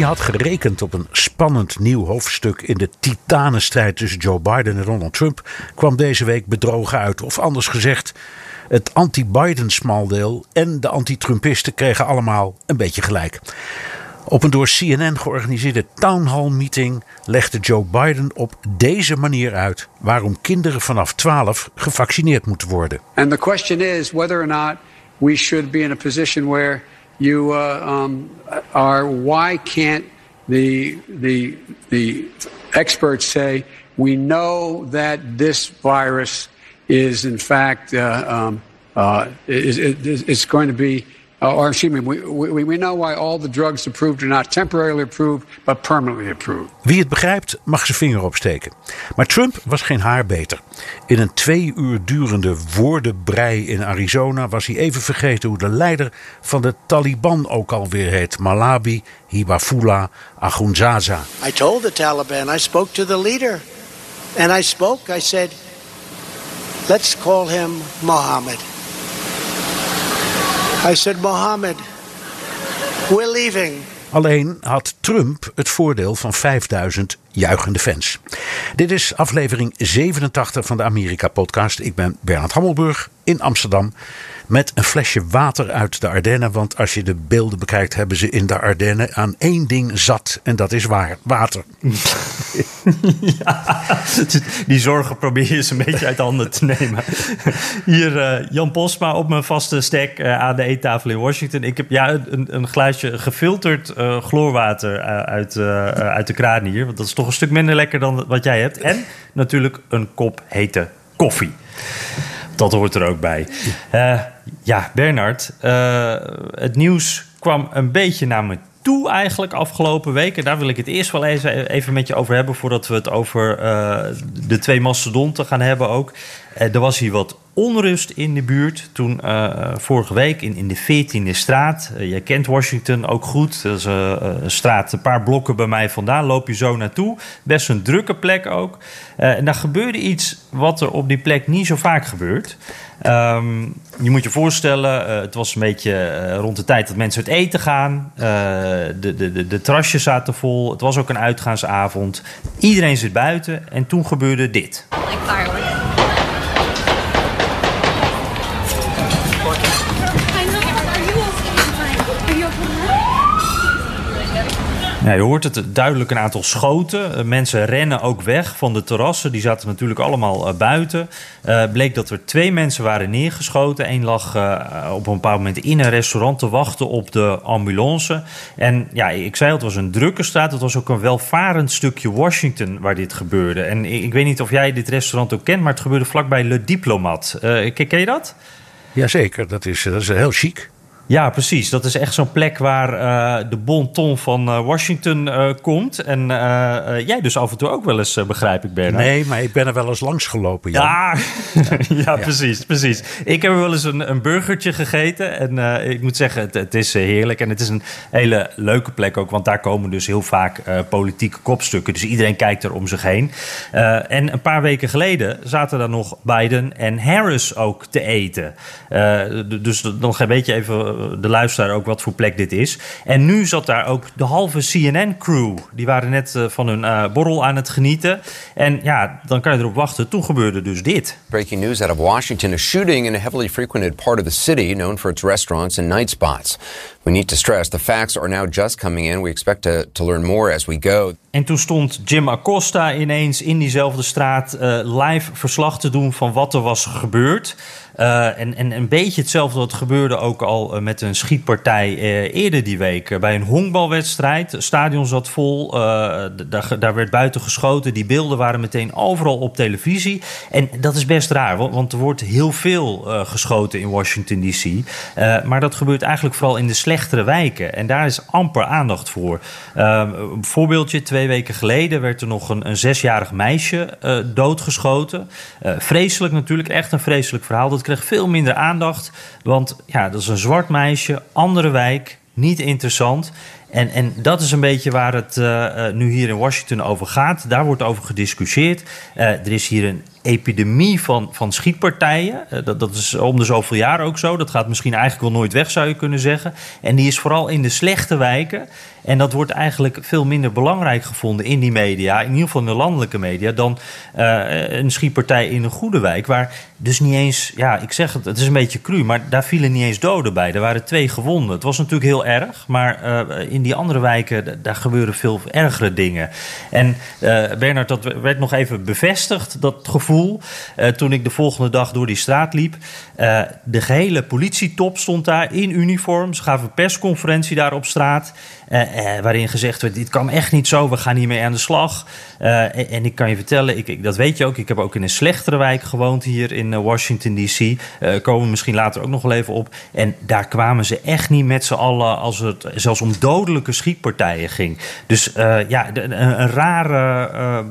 Wie had gerekend op een spannend nieuw hoofdstuk in de titanenstrijd tussen Joe Biden en Donald Trump, kwam deze week bedrogen uit. Of anders gezegd, het anti-Biden-smaldeel en de anti-Trumpisten kregen allemaal een beetje gelijk. Op een door CNN georganiseerde town hall meeting legde Joe Biden op deze manier uit waarom kinderen vanaf 12 gevaccineerd moeten worden. And the question is whether or not we should be in a position where you uh, um, are. Why can't the the the experts say we know that this virus is in fact uh, um, uh, is, is, is going to be uh, or excuse me, we, we, we know why all the drugs approved are not temporarily approved, but permanently approved. Wie het begrijpt, mag zijn vinger opsteken. Maar Trump was geen haar beter. In een twee uur durende woordenbrei in Arizona was hij even vergeten hoe de leider van de Taliban ook alweer heet: Malabi Hibafullah Akhundzaza. I told the Taliban, I spoke to the leader, and I spoke. I said, let's call him Mohammed. I said, Mohammed, we're leaving. Alleen had Trump het voordeel van 5000 juichende fans. Dit is aflevering 87 van de Amerika-podcast. Ik ben Bernard Hammelburg in Amsterdam met een flesje water uit de Ardennen. Want als je de beelden bekijkt, hebben ze in de Ardennen aan één ding zat. En dat is waar, water. ja, die zorgen probeer je eens een beetje uit handen te nemen. Hier uh, Jan Posma op mijn vaste stek uh, aan de eettafel in Washington. Ik heb ja, een, een glaasje gefilterd uh, chloorwater uit, uit de kraan hier. Want dat is toch een stuk minder lekker dan wat jij hebt. En natuurlijk een kop hete koffie. Dat hoort er ook bij. Ja, Bernard, het nieuws kwam een beetje naar me toe eigenlijk afgelopen weken. Daar wil ik het eerst wel even, even met je over hebben... voordat we het over uh, de twee mastodonten gaan hebben ook. er was hier wat onrust in de buurt. Toen uh, vorige week in, in de 14e straat. Uh, jij kent Washington ook goed. Dat is uh, een straat een paar blokken bij mij vandaan. Loop je zo naartoe. Best een drukke plek ook. en daar gebeurde iets wat er op die plek niet zo vaak gebeurt. Um, je moet je voorstellen, het was een beetje rond de tijd dat mensen het eten gaan. de, de, de, de terrasjes zaten vol. Het was ook een uitgaansavond. Iedereen zit buiten. En toen gebeurde dit. Je hoort het duidelijk een aantal schoten. Mensen rennen ook weg van de terrassen. Die zaten natuurlijk allemaal buiten. Uh, bleek dat er twee mensen waren neergeschoten. Eén lag op een bepaald moment in een restaurant te wachten op de ambulance. En ja, ik zei het was een drukke straat. Het was ook een welvarend stukje Washington waar dit gebeurde. En ik, ik weet niet of jij dit restaurant ook kent, maar het gebeurde vlakbij Le Diplomat. Uh, ken je dat? Jazeker, dat is, dat is heel chic. Ja, precies. Dat is echt zo'n plek waar uh, de bon ton van uh, Washington uh, komt. En jij dus af en toe ook wel eens, begrijp ik, Bernard. Nee, maar ik ben er wel eens langs gelopen. Jan. Ja, ja, ja, precies, precies. Ik heb er wel eens een, een burgertje gegeten. En ik moet zeggen, het, het, is heerlijk. En het is een hele leuke plek ook. Want daar komen dus heel vaak politieke kopstukken. Dus iedereen kijkt er om zich heen. en een paar weken geleden zaten daar nog Biden en Harris ook te eten. dus dan weet je even de luisteraar ook wat voor plek dit is. En nu zat daar ook de halve CNN-crew. Die waren net uh, van hun uh, borrel aan het genieten. En ja, dan kan je erop wachten. Toen gebeurde dus dit. Breaking news out of Washington. A shooting in a heavily frequented part of the city known for its restaurants and night spots. We need to stress the facts are now just coming in. We expect to, to learn more as we go. En toen stond Jim Acosta ineens in diezelfde straat live verslag te doen van wat er was gebeurd. Uh, en, en een beetje hetzelfde wat gebeurde ook al uh, met een schietpartij uh, eerder die week. bij een honkbalwedstrijd. Stadion zat vol. daar, daar werd buiten geschoten. Die beelden waren meteen overal op televisie. En dat is best raar, want, er wordt heel veel geschoten in Washington DC. maar dat gebeurt eigenlijk vooral in de slechtere wijken. En daar is amper aandacht voor. een voorbeeldje, twee weken geleden werd er nog een, een zesjarig meisje doodgeschoten. vreselijk natuurlijk, echt een vreselijk verhaal. Dat veel minder aandacht. Want ja, dat is een zwart meisje, andere wijk, niet interessant. En, en dat is een beetje waar het uh, nu hier in Washington over gaat. Daar wordt over gediscussieerd. Uh, er is hier een epidemie van, van schietpartijen. Dat, dat is om de zoveel jaar ook zo. Dat gaat misschien eigenlijk wel nooit weg, zou je kunnen zeggen. En die is vooral in de slechte wijken. En dat wordt eigenlijk veel minder belangrijk gevonden in die media, in ieder geval in de landelijke media, dan uh, een schietpartij in een goede wijk. Waar dus niet eens, ja, ik zeg het, het is een beetje cru, maar daar vielen niet eens doden bij. Er waren twee gewonden. Het was natuurlijk heel erg, maar uh, in die andere wijken, daar gebeuren veel ergere dingen. En uh, Bernard, dat werd nog even bevestigd, dat gevoel, toen ik de volgende dag door die straat liep. de gehele politietop stond daar in uniform. Ze gaven een persconferentie daar op straat. Uh, uh, waarin gezegd werd: dit kan echt niet zo, we gaan hiermee aan de slag. Uh, en, en, ik kan je vertellen, ik, dat weet je ook, ik heb ook in een slechtere wijk gewoond hier in Washington DC. komen we misschien later ook nog wel even op. En daar kwamen ze echt niet met z'n allen als het zelfs om dodelijke schietpartijen ging. Dus ja, een, een rare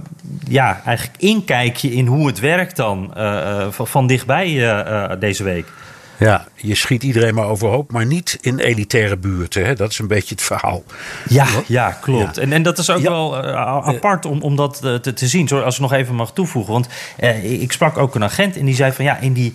ja, eigenlijk inkijkje in hoe het werkt dan van dichtbij deze week. Ja, je schiet iedereen maar overhoop, maar niet in elitaire buurten. Hè? Dat is een beetje het verhaal. Ja, ja klopt. Ja. En, en dat is ook ja. wel uh, apart om, om dat uh, te, te zien. Sorry, als ik nog even mag toevoegen. Want uh, ik sprak ook een agent en die zei van ja, in die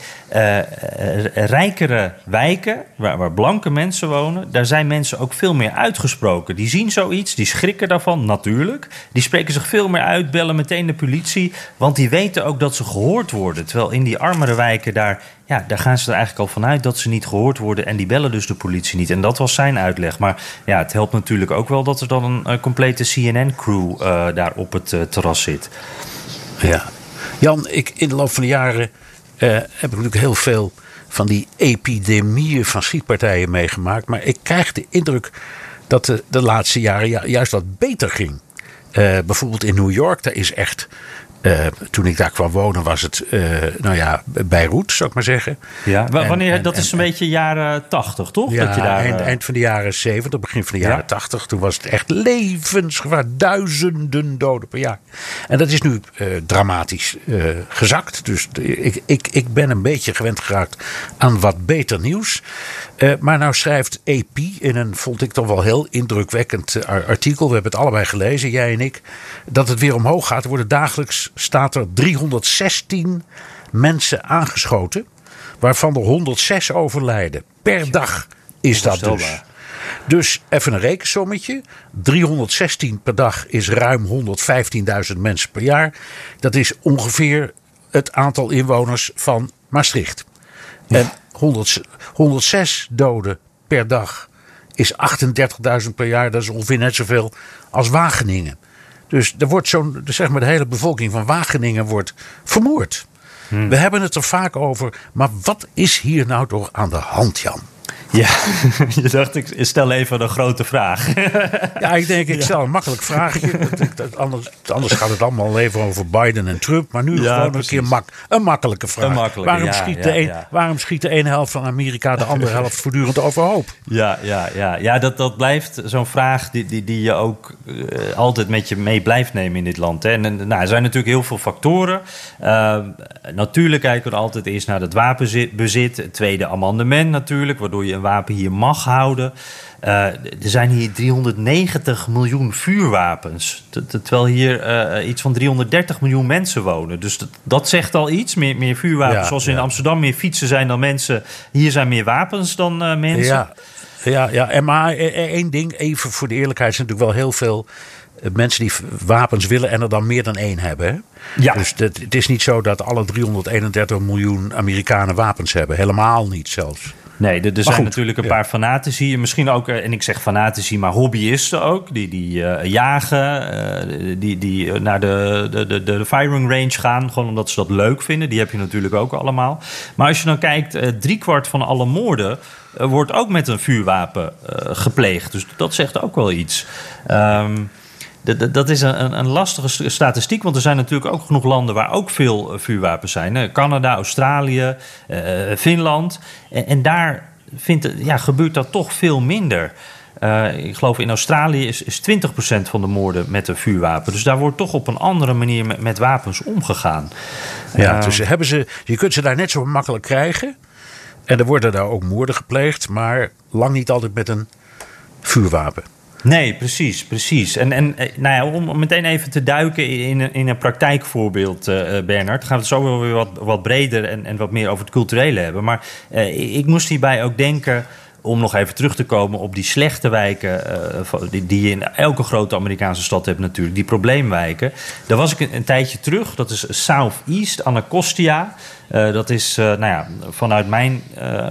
rijkere wijken, waar, waar, blanke mensen wonen, daar zijn mensen ook veel meer uitgesproken. Die zien zoiets, die schrikken daarvan, natuurlijk. Die spreken zich veel meer uit, bellen meteen de politie, want die weten ook dat ze gehoord worden. Terwijl in die armere wijken daar ja, daar gaan ze er eigenlijk al vanuit dat ze niet gehoord worden. En die bellen dus de politie niet. En dat was zijn uitleg. Maar ja, het helpt natuurlijk ook wel dat er dan een, een complete CNN-crew uh, daar op het uh, terras zit. Ja. Jan, ik, in de loop van de jaren heb ik natuurlijk heel veel van die epidemieën van schietpartijen meegemaakt. Maar ik krijg de indruk dat de, de laatste jaren juist wat beter ging. bijvoorbeeld in New York, daar is echt uh, toen ik daar kwam wonen was het, uh, nou ja, Beirut, zou ik maar zeggen. Ja, en, wanneer, en, dat is een beetje jaren 80, toch? Ja, dat je daar, eind, eind van de jaren 70, begin van de jaren ja. 80. Toen was het echt levensgevaar. Duizenden doden per jaar. En dat is nu uh, dramatisch gezakt. Dus ik, ik, ik ben een beetje gewend geraakt aan wat beter nieuws. maar nou schrijft AP in een, vond ik toch wel heel indrukwekkend artikel. We hebben het allebei gelezen, jij en ik. Dat het weer omhoog gaat. Er worden dagelijks staat er 316 mensen aangeschoten. Waarvan er 106 overlijden. Per dag is dat dus. Dus even een rekensommetje. 316 per dag is ruim 115.000 mensen per jaar. Dat is ongeveer het aantal inwoners van Maastricht. Ja. En 100, 106 doden per dag is 38.000 per jaar. Dat is ongeveer net zoveel als Wageningen. Dus er wordt zo'n, zeg maar, de hele bevolking van Wageningen wordt vermoord. Hmm. We hebben het er vaak over, maar wat is hier nou toch aan de hand, Jan? Ja, je dacht, ik stel even een grote vraag. Ja, ik denk, ik stel een makkelijk vraagje. anders, anders gaat het allemaal even over Biden en Trump. Maar nu ja, gewoon precies. een keer mak, een makkelijke vraag. Een makkelijke, waarom, ja, schiet de een, waarom schiet de ene helft van Amerika de andere helft voortdurend overhoop? Ja, ja, ja. ja dat, dat blijft zo'n vraag die, die, die je ook uh, altijd met je mee blijft nemen in dit land. Hè. En, nou, er zijn natuurlijk heel veel factoren. Uh, natuurlijk kijken we altijd eerst naar het wapenbezit. Het tweede amendement natuurlijk, waardoor je een wapen hier mag houden. Uh, er zijn hier 390 miljoen vuurwapens. Terwijl hier uh, iets van 330 miljoen mensen wonen. Dus dat, dat zegt al iets. Meer, meer vuurwapens. Ja, Zoals in ja. Amsterdam meer fietsen zijn dan mensen. Hier zijn meer wapens dan uh, mensen. Ja, ja, ja. En maar één ding, even voor de eerlijkheid, is natuurlijk wel heel veel mensen die wapens willen en er dan meer dan één hebben. Hè? Ja. Dus het is niet zo dat alle 331 miljoen Amerikanen wapens hebben. Helemaal niet zelfs. Nee, er, er zijn goed, natuurlijk een ja. paar fanatici. Misschien ook, eh, en ik zeg fanatici, maar hobbyisten ook. Die, die eh, jagen, eh, die, die naar de, de, de, de firing range gaan. Gewoon omdat ze dat leuk vinden. Die heb je natuurlijk ook allemaal. Maar als je dan kijkt, driekwart van alle moorden... wordt ook met een vuurwapen gepleegd. Dus dat zegt ook wel iets. Ehm, d- d- dat is een, een- lastige st- statistiek, want er zijn natuurlijk ook genoeg landen waar ook veel eh, vuurwapens zijn. Canada, Australië, eh, Finland. En, en daar vindt ja, gebeurt dat toch veel minder. Eh, ik geloof in Australië is, is 20% van de moorden met een vuurwapen. Dus daar wordt toch op een andere manier met, met wapens omgegaan. Ja, Eh, dus hebben ze, je kunt ze daar net zo makkelijk krijgen. En er worden daar ook moorden gepleegd, maar lang niet altijd met een vuurwapen. Nee, precies, precies. En, en eh, nou ja, om meteen even te duiken in, een- in een praktijkvoorbeeld, eh, Bernard, gaan we het zo weer wat, wat breder en, en wat meer over het culturele hebben. Maar ik- moest hierbij ook denken, om nog even terug te komen op die slechte wijken, die, die je in elke grote Amerikaanse stad hebt natuurlijk, die probleemwijken. Daar was ik een, een tijdje terug, dat is Southeast, Anacostia. Eh, dat is uh, nou ja, vanuit mijn, uh,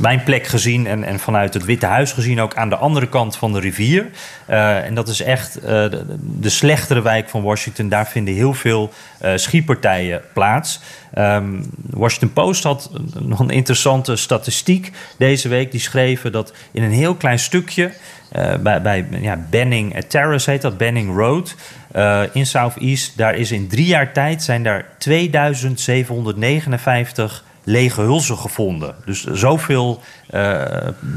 mijn plek gezien en, en vanuit het Witte Huis gezien ook aan de andere kant van de rivier. En dat is echt de, slechtere wijk van Washington. Daar vinden heel veel schietpartijen plaats. Um, Washington Post had nog een interessante statistiek deze week. Die schreven dat in een heel klein stukje bij, bij ja, Benning Terrace heet dat, Benning Road. Uh, in Southeast, daar is in drie jaar tijd zijn daar 2759 lege hulzen gevonden. Dus zoveel, uh,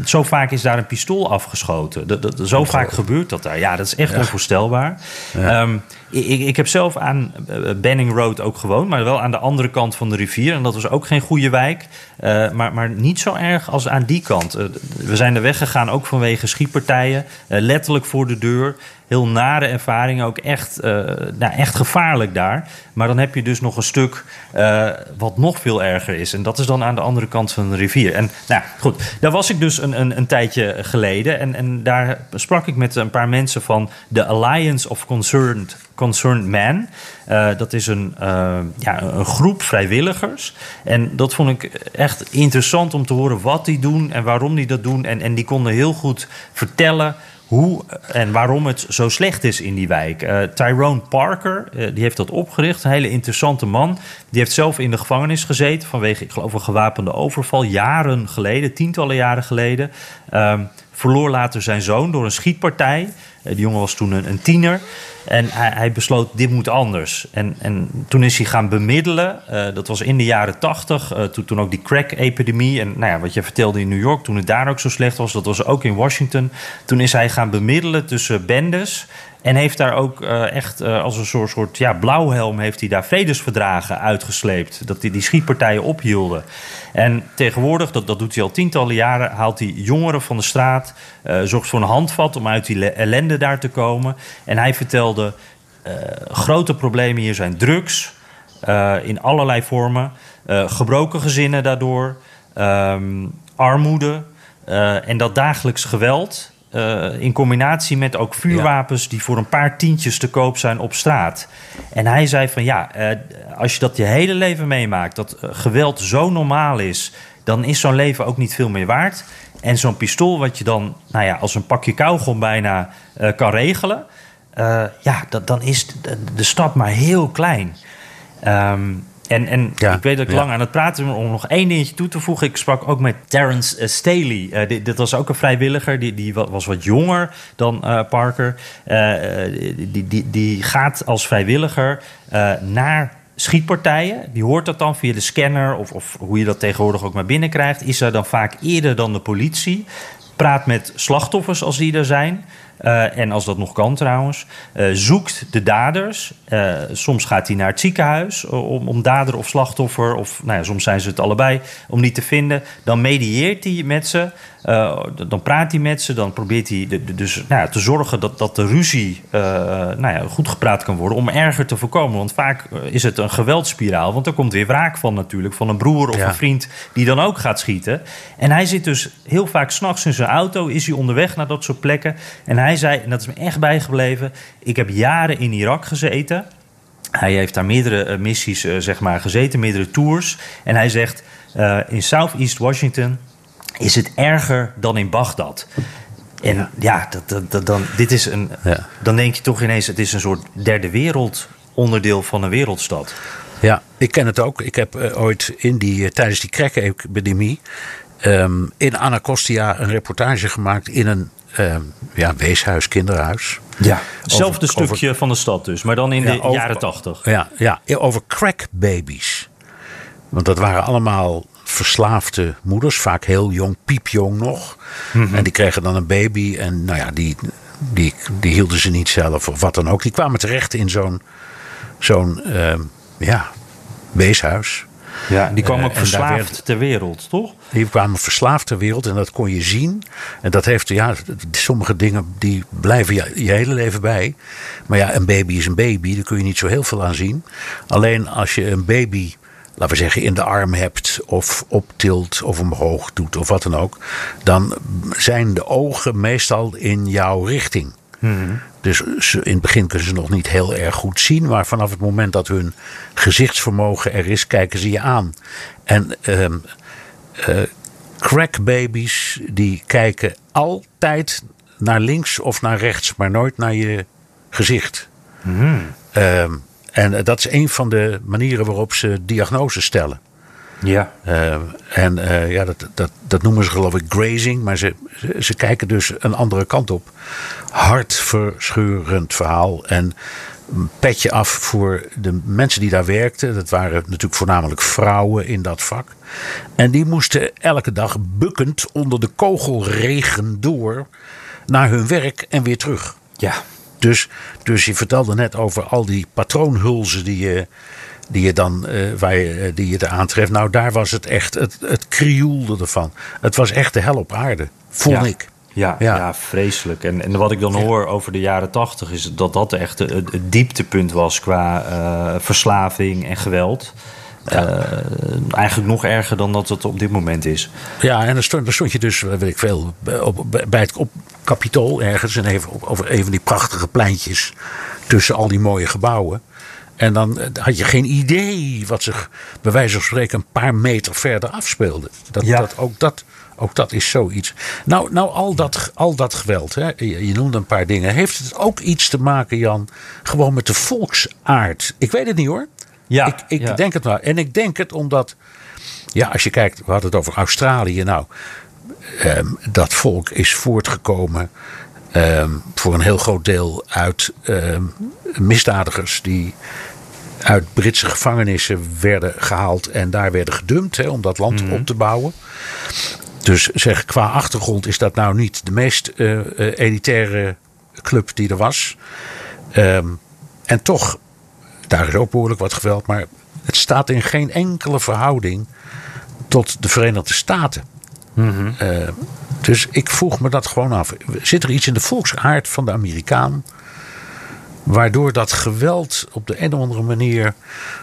zo vaak is daar een pistool afgeschoten. Dat, dat, zo vaak gebeurt dat daar. Ja, dat is echt ja. onvoorstelbaar. Ja. Um, ik, ik, heb zelf aan uh, Benning Road ook gewoond, maar wel aan de andere kant van de rivier. En dat was ook geen goede wijk, uh, maar, maar niet zo erg als aan die kant. Uh, we zijn er weggegaan ook vanwege schietpartijen, letterlijk voor de deur. Heel nare ervaringen, ook echt, nou, echt gevaarlijk daar. Maar dan heb je dus nog een stuk wat nog veel erger is. En dat is dan aan de andere kant van de rivier. En nou goed, daar was ik dus een, een, een tijdje geleden. En, en daar sprak ik met een paar mensen van de Alliance of Concerned Concerned Man. Uh, dat is een, ja, een groep vrijwilligers. En dat vond ik echt interessant om te horen wat die doen en waarom die dat doen. En, en die konden heel goed vertellen hoe en waarom het zo slecht is in die wijk. Uh, Tyrone Parker, die heeft dat opgericht. Een hele interessante man. Die heeft zelf in de gevangenis gezeten vanwege, ik geloof, een gewapende overval. Jaren geleden, tientallen jaren geleden. Um, verloor later zijn zoon door een schietpartij. Die jongen was toen een, een tiener. En hij, hij, besloot, dit moet anders. En, en toen is hij gaan bemiddelen. Uh, dat was in de jaren tachtig. Uh, toen, toen ook die crack-epidemie. En nou ja, wat je vertelde in New York, toen het daar ook zo slecht was. Dat was ook in Washington. Toen is hij gaan bemiddelen tussen bendes. En heeft daar ook uh, echt als een soort, ja, blauwhelm... heeft hij daar vredesverdragen uitgesleept. Dat hij die schietpartijen ophielden. En tegenwoordig, dat, dat doet hij al tientallen jaren... haalt hij jongeren van de straat... zorgt voor een handvat om uit die ellende daar te komen. En hij vertelde... Uh, grote problemen hier zijn drugs uh, in allerlei vormen, uh, gebroken gezinnen daardoor, um, armoede en dat dagelijks geweld. In combinatie met ook vuurwapens ja. die voor een paar tientjes te koop zijn op straat. En hij zei van ja, als je dat je hele leven meemaakt, dat geweld zo normaal is, dan is zo'n leven ook niet veel meer waard. En zo'n pistool, wat je dan nou ja, als een pakje kauwgom bijna kan regelen. Ja, dat, dan is de, de, stap maar heel klein. Um, en en ja, ik weet dat ik ja. lang aan het praten ben om nog één dingetje toe te voegen. Ik sprak ook met Terrence uh, Staley. Uh, dit, dit, was ook een vrijwilliger. Die, die was wat jonger dan Parker. die, die, die gaat als vrijwilliger naar schietpartijen. Die hoort dat dan via de scanner of, of hoe je dat tegenwoordig ook maar binnenkrijgt. Is er dan vaak eerder dan de politie. Praat met slachtoffers als die er zijn. Uh, en als dat nog kan trouwens, uh, zoekt de daders. Uh, soms gaat hij naar het ziekenhuis om, om dader of slachtoffer, of nou ja, soms zijn ze het allebei, om die te vinden. Dan medieert hij met ze, dan praat hij met ze, dan probeert hij de, de, dus nou ja, te zorgen dat, dat de ruzie nou ja, goed gepraat kan worden om erger te voorkomen. Want vaak is het een geweldspiraal, want er komt weer wraak van natuurlijk, van een broer of ja. een vriend die dan ook gaat schieten. En hij zit dus heel vaak s'nachts in zijn auto, is hij onderweg naar dat soort plekken. En hij zei, en dat is me echt bijgebleven... ik heb jaren in Irak gezeten... Hij heeft daar meerdere missies zeg maar, gezeten, meerdere tours. En hij zegt, in Southeast Washington is het erger dan in Bagdad. En ja, dat, dat, dan, dit is een, dan denk je toch ineens, het is een soort derde wereld onderdeel van een wereldstad. Ja, ik ken het ook. Ik heb ooit in die, tijdens die crack-epidemie um, in Anacostia een reportage gemaakt in een um, ja, weeshuis, kinderhuis. Ja, hetzelfde stukje van de stad dus, maar dan in de jaren tachtig. Ja, ja, over crackbabies. Want dat waren allemaal verslaafde moeders, vaak heel jong, piepjong nog. Mhm. En die kregen dan een baby en nou ja, die, die, die hielden ze niet zelf of wat dan ook. Die kwamen terecht in zo'n zo'n uh, ja, weeshuis. Ja, die kwamen ook uh, verslaafd ter wereld, toch? Die kwamen verslaafd ter wereld en dat kon je zien. En dat heeft, ja, sommige dingen die blijven je, je hele leven bij. Maar ja, een baby is een baby, daar kun je niet zo heel veel aan zien. Alleen als je een baby laten we zeggen, in de arm hebt of optilt of omhoog doet of wat dan ook, dan zijn de ogen meestal in jouw richting. Hmm. Dus in het begin kunnen ze nog niet heel erg goed zien, maar vanaf het moment dat hun gezichtsvermogen er is, kijken ze je aan. En uh, uh, crackbabies die kijken altijd naar links of naar rechts, maar nooit naar je gezicht. Mm. En eh, dat is een van de manieren waarop ze diagnoses stellen. Ja. Uh, en uh, ja, dat, dat, dat noemen ze geloof ik grazing, maar ze, ze, kijken dus een andere kant op. Hartverscheurend verhaal. En petje af voor de mensen die daar werkten. Dat waren natuurlijk voornamelijk vrouwen in dat vak. En die moesten elke dag bukkend onder de kogelregen door naar hun werk en weer terug. Ja. Dus, dus je vertelde net over al die patroonhulzen die je, die je dan uh, waar je, eh, die je er aantreft. Nou, daar was het echt, het, het krioelde ervan. Het was echt de hel op aarde, vond ik. Ja, ja, vreselijk. En, en wat ik dan hoor over de jaren tachtig is dat dat echt het, het dieptepunt was qua uh, verslaving en geweld. Uh, eigenlijk nog erger dan dat het op dit moment is. Ja, en dan stond, stond je dus, weet ik veel, op, bij het op Capitool ergens. En even, over een van die prachtige pleintjes tussen al die mooie gebouwen. En dan eh, had je geen idee wat zich bij wijze van spreken een paar meter verder afspeelde. Dat, ja. dat, ook, dat, ook dat is zoiets. Nou, nou al, dat, al dat geweld, hè, je, je noemde een paar dingen. Heeft het ook iets te maken, Jan, gewoon met de volksaard? Ik weet het niet hoor. Ja, ik, ik denk het wel. En ik denk het omdat, ja, als je kijkt, we hadden het over Australië. Nou, ehm, dat volk is voortgekomen ehm, voor een heel groot deel uit ehm, misdadigers die uit Britse gevangenissen werden gehaald en daar werden gedumpt om dat land mhm. op te bouwen. Dus zeg, qua achtergrond is dat nou niet de meest uh, elitaire club die er was. en toch daar is ook behoorlijk wat geweld, maar het staat in geen enkele verhouding tot de Verenigde Staten. Mhm. Eh, dus ik vroeg me dat gewoon af. Zit er iets in de volksaard van de Amerikaan? Waardoor dat geweld op de een of andere manier.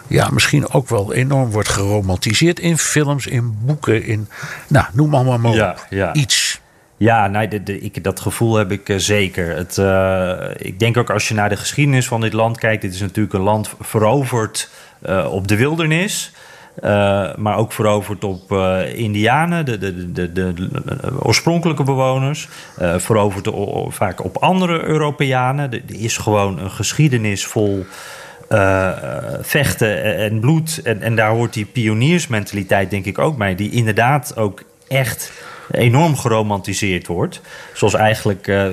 Ja, misschien ook wel enorm wordt geromantiseerd in films, in boeken, in. Nou, noem allemaal maar ja, ja. iets. Ja, nee, ik, dat gevoel heb ik eh, zeker. Het, uh, ik denk ook als je naar de geschiedenis van dit land kijkt, dit is natuurlijk een land veroverd uh, op de wildernis. maar ook veroverd op Indianen, de, de, oorspronkelijke bewoners. veroverd vaak op andere Europeanen. Er is gewoon een geschiedenis vol vechten en bloed. En, en daar hoort die pioniersmentaliteit denk ik ook bij. Die inderdaad ook echt enorm geromantiseerd wordt. Zoals eigenlijk, uh,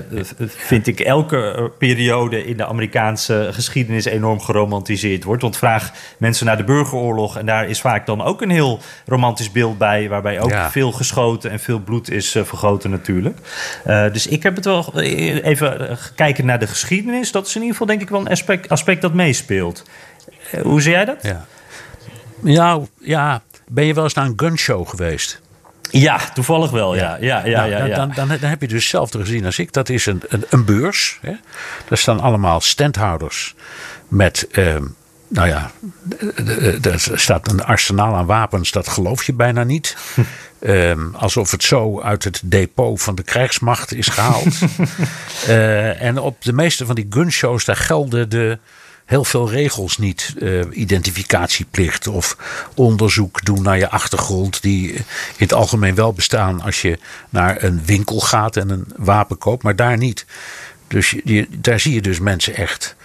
vind ik, elke periode in de Amerikaanse geschiedenis enorm geromantiseerd wordt. Want vraag mensen naar de burgeroorlog en daar is vaak dan ook een heel romantisch beeld bij, waarbij ook veel geschoten en veel bloed is uh, vergoten natuurlijk. Uh, dus ik heb het wel even kijken naar de geschiedenis. Dat is in ieder geval denk ik wel een aspect, aspect dat meespeelt. hoe zie jij dat? Ja. Ja, ja, ben je wel eens naar een gunshow geweest? Ja, toevallig wel. Ja. Ja, ja, ja, nou, Dan, dan, dan, heb je dus hetzelfde gezien als ik. Dat is een, een, een beurs. Hè. Daar staan allemaal standhouders met. Ehm, nou ja, er staat een arsenaal aan wapens, dat geloof je bijna niet. Ehm, alsof het zo uit het depot van de krijgsmacht is gehaald. uh, en op de meeste van die gunshows, daar gelden de heel veel regels niet. Eh, identificatieplicht of onderzoek doen naar je achtergrond. Die in het algemeen wel bestaan als je naar een winkel gaat en een wapen koopt, maar daar niet. Dus daar zie je dus mensen echt,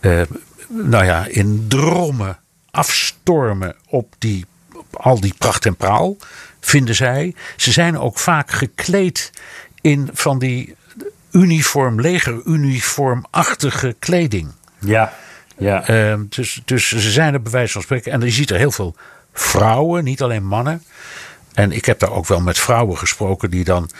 uh, nou ja, in drommen afstormen op, die, al die pracht en praal, vinden zij. Ze zijn ook vaak gekleed in van die uniform, legeruniformachtige kleding. Ja, ja. Uh, dus, dus ze zijn er bij wijze van spreken. En je ziet er heel veel vrouwen, niet alleen mannen. En ik heb daar ook wel met vrouwen gesproken die dan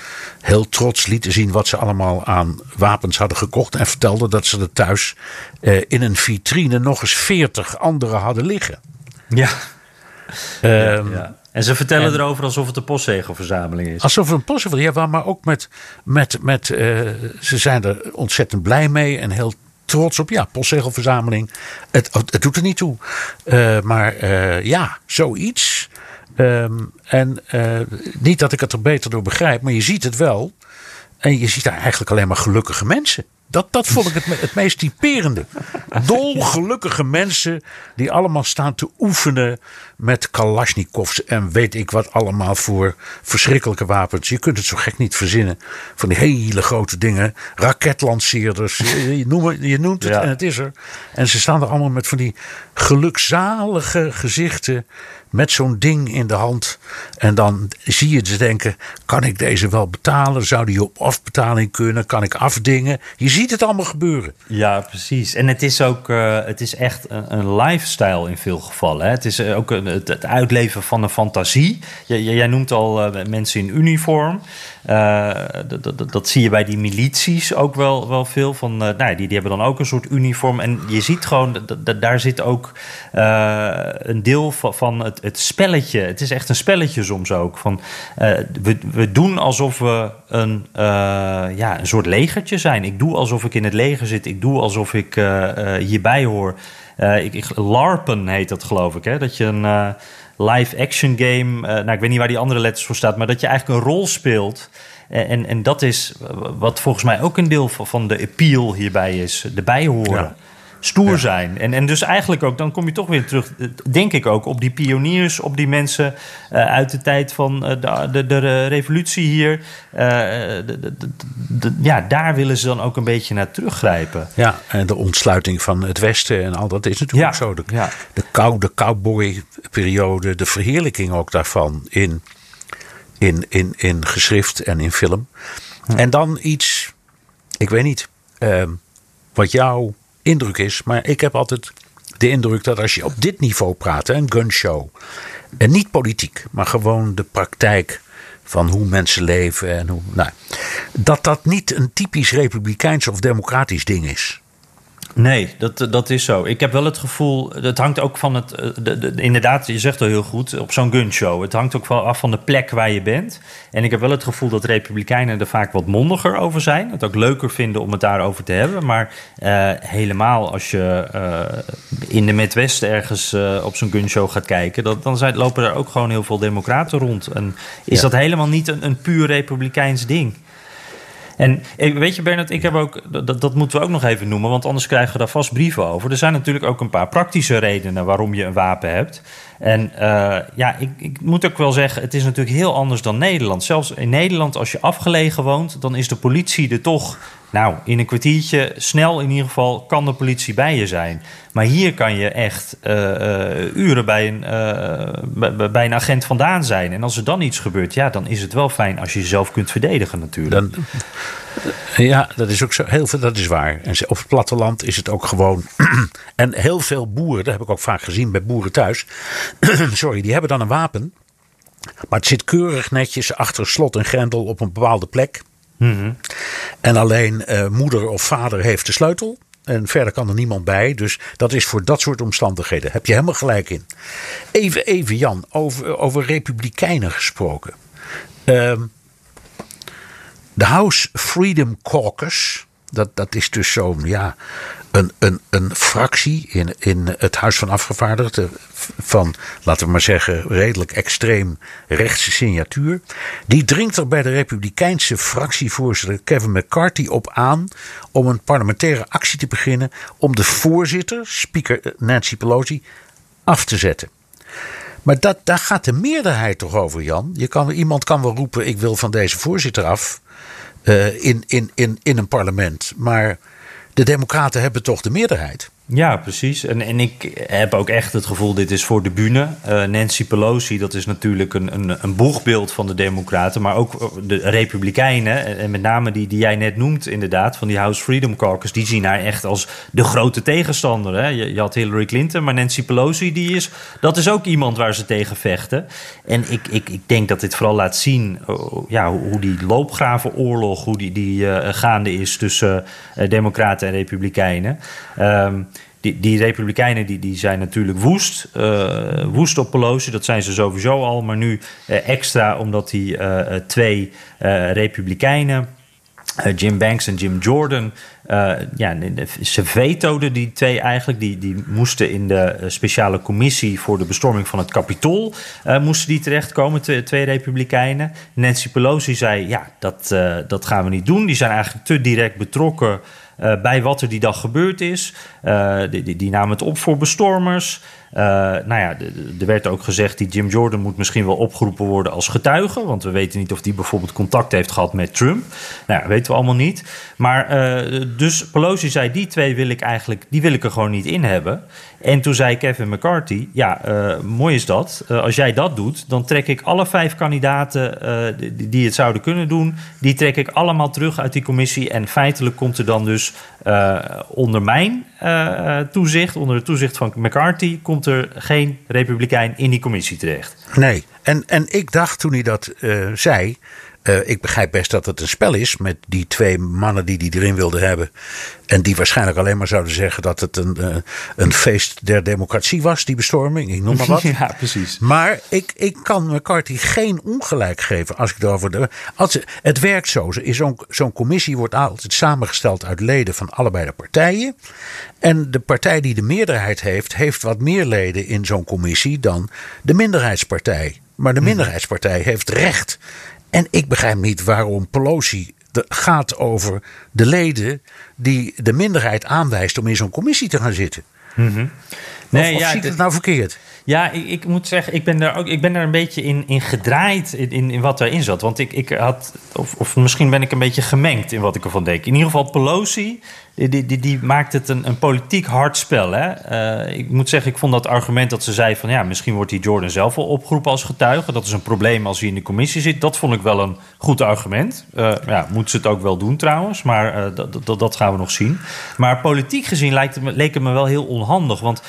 heel trots lieten zien wat ze allemaal aan wapens hadden gekocht. En vertelden dat ze er thuis uh, in een vitrine nog eens veertig andere hadden liggen. Ja. Um, ja, ja. En ze vertellen en, erover alsof het een postzegelverzameling is. Alsof het een postzegelverzameling is, ja, maar ook met. met, met uh, ze zijn er ontzettend blij mee en heel trots op. Ja, postzegelverzameling. Het, het doet er niet toe. Uh, maar uh, ja, zoiets. Um, en niet dat ik het er beter door begrijp, maar je ziet het wel. En je ziet daar eigenlijk alleen maar gelukkige mensen. Dat, dat vond ik het, het meest typerende. Dolgelukkige mensen die allemaal staan te oefenen met kalasjnikovs en weet ik wat allemaal voor verschrikkelijke wapens. Je kunt het zo gek niet verzinnen. Van die hele grote dingen. Raketlanceerders. Je, noemt, je noemt het ja. en het is er. En ze staan er allemaal met van die gelukzalige gezichten met zo'n ding in de hand. En dan zie je ze denken: kan ik deze wel betalen? Zou die op afbetaling kunnen? Kan ik afdingen? Je ziet het allemaal gebeuren. Ja, precies. En het is ook uh, het is echt een, lifestyle in veel gevallen. Hè? Het is ook een, het, uitleven van een fantasie. Jij, noemt al uh, mensen in uniform. Uh, dat, zie je bij die milities ook wel, wel veel. Van, nou, die, die hebben dan ook een soort uniform. En je ziet gewoon, daar zit ook een deel van, het, het spelletje. Het is echt een spelletje soms ook. Van, we, we doen alsof we een, ja, een soort legertje zijn. Ik doe alsof ik in het leger zit. Ik doe alsof ik hierbij hoor. Ik, LARPen heet dat, geloof ik. Hè? Dat je een live-action game. nou, ik weet niet waar die andere letters voor staat. Maar dat je eigenlijk een rol speelt. En, en dat is wat volgens mij ook een deel van, de appeal hierbij is. De bijhoren. Stoer ja. zijn. En, en dus eigenlijk ook, dan kom je toch weer terug, denk ik ook, op die pioniers, op die mensen uh, uit de tijd van uh, de, de, de, revolutie hier. Uh, de, ja, daar willen ze dan ook een beetje naar teruggrijpen. Ja, en de ontsluiting van het Westen en al dat is natuurlijk ja. zo. De, ja. de, kou, de cowboy-periode, de verheerlijking ook daarvan in, in, in, in geschrift en in film. Hm. En dan iets, ik weet niet, wat jou indruk is. Maar ik heb altijd de indruk dat als je op dit niveau praat, een gunshow. En niet politiek, maar gewoon de praktijk van hoe mensen leven en hoe. Nou, dat dat niet een typisch republikeins of democratisch ding is. Nee, dat, dat is zo. Ik heb wel het gevoel, het hangt ook van het, de, de, inderdaad, je zegt al heel goed, op zo'n gunshow. Het hangt ook wel af van de plek waar je bent. En ik heb wel het gevoel dat republikeinen er vaak wat mondiger over zijn. Het ook leuker vinden om het daarover te hebben. Maar uh, helemaal als je uh, in de Midwesten ergens uh, op zo'n gunshow gaat kijken, dat, dan zijn, lopen er ook gewoon heel veel democraten rond. En is ja. dat helemaal niet een, een puur republikeins ding? En weet je, Bernard, ik heb ook, dat, dat moeten we ook nog even noemen, want anders krijgen we daar vast brieven over. Er zijn natuurlijk ook een paar praktische redenen waarom je een wapen hebt. En uh, ja, ik, ik, moet ook wel zeggen, het is natuurlijk heel anders dan Nederland. Zelfs in Nederland, als je afgelegen woont, dan is de politie er toch, nou, in een kwartiertje, snel in ieder geval, kan de politie bij je zijn. Maar hier kan je echt uh, uh, uren bij een, bij een agent vandaan zijn. En als er dan iets gebeurt, ja, dan is het wel fijn als je jezelf kunt verdedigen natuurlijk. Dan, ja, dat is ook zo. Heel veel, dat is waar. En op het platteland is het ook gewoon. en heel veel boeren, dat heb ik ook vaak gezien bij boeren thuis. sorry, die hebben dan een wapen. Maar het zit keurig netjes achter slot en grendel op een bepaalde plek. Mm -hmm. En alleen uh, moeder of vader heeft de sleutel. En verder kan er niemand bij. Dus dat is voor dat soort omstandigheden. Heb je helemaal gelijk in. Even, even Jan, over, over republikeinen gesproken. Uh, de House Freedom Caucus. Dat, dat is dus zo'n ja, een, een, een fractie in, in het Huis van Afgevaardigden van, laten we maar zeggen, redelijk extreem rechtse signatuur. Die dringt er bij de Republikeinse fractievoorzitter Kevin McCarthy op aan om een parlementaire actie te beginnen om de voorzitter, speaker Nancy Pelosi, af te zetten. Maar dat, daar gaat de meerderheid toch over, Jan? Je kan, iemand kan wel roepen: ik wil van deze voorzitter af uh, in, in, in, in een parlement. Maar de Democraten hebben toch de meerderheid. Ja, precies. En, en ik heb ook echt het gevoel, dit is voor de bühne. Uh, Nancy Pelosi, dat is natuurlijk een, een, een boegbeeld van de Democraten, maar ook de Republikeinen. En met name die, die jij net noemt, inderdaad, van die House Freedom Caucus, die zien haar echt als de grote tegenstander. Hè? Je, je, had Hillary Clinton, maar Nancy Pelosi, die is, dat is ook iemand waar ze tegen vechten. En ik, ik, ik denk dat dit vooral laat zien uh, ja, hoe die loopgravenoorlog, hoe die, die uh, gaande is tussen Democraten en Republikeinen. Um, die, die Republikeinen die, die zijn natuurlijk woest. Uh, woest op Pelosi, dat zijn ze sowieso al. Maar nu uh, extra omdat die uh, twee Republikeinen, Jim Banks en Jim Jordan... ja, ze vetoden die twee eigenlijk. Die, die moesten in de speciale commissie voor de bestorming van het Capitool... moesten die terechtkomen, twee, twee Republikeinen. Nancy Pelosi zei, ja, dat, dat gaan we niet doen. Die zijn eigenlijk te direct betrokken... Uh, bij wat er die dag gebeurd is. Uh, die, die, die namen het op voor bestormers. Uh, nou ja, er werd ook gezegd die Jim Jordan moet misschien wel opgeroepen worden als getuige. Want we weten niet of die bijvoorbeeld contact heeft gehad met Trump. Nou ja, weten we allemaal niet. Maar dus Pelosi zei, die twee wil ik eigenlijk, die wil ik er gewoon niet in hebben. En toen zei Kevin McCarthy, ja, mooi is dat. als jij dat doet, dan trek ik alle vijf kandidaten die, die het zouden kunnen doen. Die trek ik allemaal terug uit die commissie. En feitelijk komt er dan dus onder mijn toezicht, onder het toezicht van McCarthy, komt er geen Republikein in die commissie terecht. Nee, en, en ik dacht toen hij dat zei. Uh, ik begrijp best dat het een spel is met die twee mannen die die erin wilden hebben. En die waarschijnlijk alleen maar zouden zeggen dat het een, uh, een feest der democratie was, die bestorming. Ik noem maar wat. ja, precies. Maar ik, ik kan McCarthy geen ongelijk geven als ik erover. De, als, het werkt zo. Zo'n zo'n commissie wordt altijd samengesteld uit leden van allebei de partijen. En de partij die de meerderheid heeft, heeft wat meer leden in zo'n commissie dan de minderheidspartij. Maar de minderheidspartij heeft recht. En ik begrijp niet waarom Pelosi de, gaat over de leden die de minderheid aanwijst om in zo'n commissie te gaan zitten. Mm -hmm. Nee, of, of ja, ziet het nou verkeerd? Ja, ik, ik, moet zeggen, ik ben daar ook ik ben daar een beetje in, in gedraaid in, in, wat erin zat. Want ik, ik had, of, of misschien ben ik een beetje gemengd in wat ik ervan denk. In ieder geval, Pelosi die, die, die maakt het een, een politiek hard spel. Hè? Uh, ik moet zeggen, ik vond dat argument dat ze zei van ja, misschien wordt die Jordan zelf wel opgeroepen als getuige. Dat is een probleem als hij in de commissie zit. Dat vond ik wel een goed argument. Uh, ja, moet ze het ook wel doen trouwens, maar uh, dat, dat, dat gaan we nog zien. Maar politiek gezien lijkt het me, leek het me wel heel onhandig. Want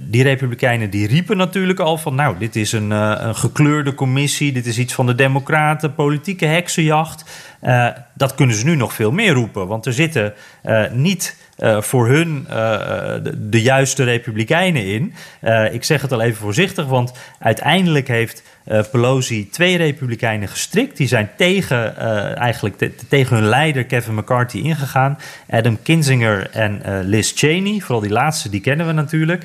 die Republikeinen die riepen natuurlijk al van nou, dit is een, een gekleurde commissie, dit is iets van de Democraten, politieke heksenjacht. Uh, dat kunnen ze nu nog veel meer roepen. Want er zitten uh, niet voor hun de, juiste republikeinen in. ik zeg het al even voorzichtig, want uiteindelijk heeft Pelosi twee republikeinen gestrikt. Die zijn tegen, eigenlijk te, tegen hun leider Kevin McCarthy ingegaan. Adam Kinzinger en Liz Cheney. Vooral die laatste, die kennen we natuurlijk.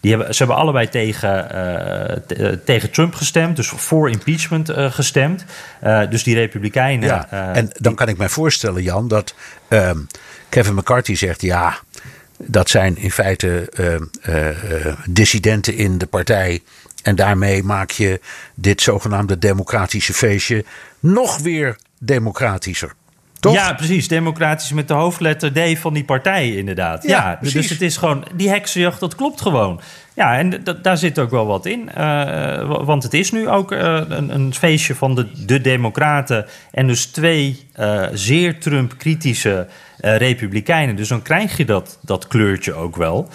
Die hebben, ze hebben allebei tegen, tegen Trump gestemd, dus voor impeachment gestemd. Dus die Republikeinen. Ja, en dan kan ik mij voorstellen, Jan, dat ehm, Kevin McCarthy zegt: ja, dat zijn in feite dissidenten in de partij. En daarmee maak je dit zogenaamde democratische feestje nog weer democratischer. Toch? Ja, precies. Democratisch met de hoofdletter D van die partij, inderdaad. Ja, ja dus het is gewoon, die heksenjacht, dat klopt gewoon. Ja, en daar zit ook wel wat in. Uh, want het is nu ook uh, een, een, feestje van de, de Democraten. En dus twee uh, zeer Trump-kritische Republikeinen. Dus dan krijg je dat, dat kleurtje ook wel.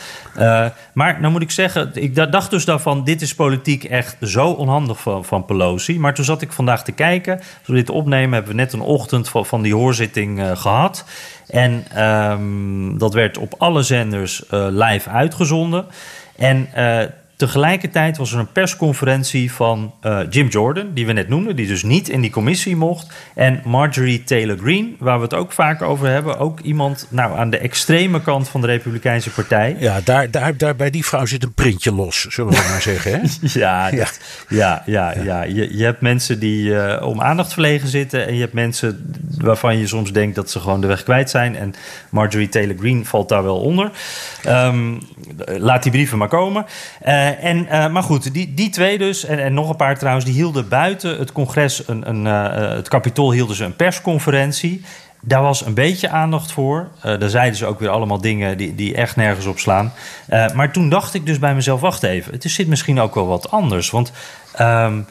maar nou moet ik zeggen, ik dacht dus daarvan... dit is politiek echt zo onhandig van, van Pelosi. Maar toen zat ik vandaag te kijken. Als we dit opnemen, hebben we net een ochtend van, die hoorzitting gehad. En um, dat werd op alle zenders live uitgezonden. En uh, tegelijkertijd was er een persconferentie van uh, Jim Jordan, die we net noemden, die dus niet in die commissie mocht. En Marjorie Taylor Greene, waar we het ook vaak over hebben. Ook iemand nou, aan de extreme kant van de Republikeinse Partij. Ja, daar, daar, daar bij die vrouw zit een printje los, zullen we maar zeggen. Hè? ja, ja, ja, ja, ja. Je, je hebt mensen die uh, om aandacht verlegen zitten. En je hebt mensen waarvan je soms denkt dat ze gewoon de weg kwijt zijn. En Marjorie Taylor Greene valt daar wel onder. Um, laat die brieven maar komen. Uh, en, uh, maar goed, die, die twee dus, en, en nog een paar trouwens, die hielden buiten het congres, een, een, uh, het kapitool hielden ze een persconferentie. Daar was een beetje aandacht voor. Daar zeiden ze ook weer allemaal dingen die, die echt nergens op slaan. Maar toen dacht ik dus bij mezelf: wacht even, het zit misschien ook wel wat anders. Want um,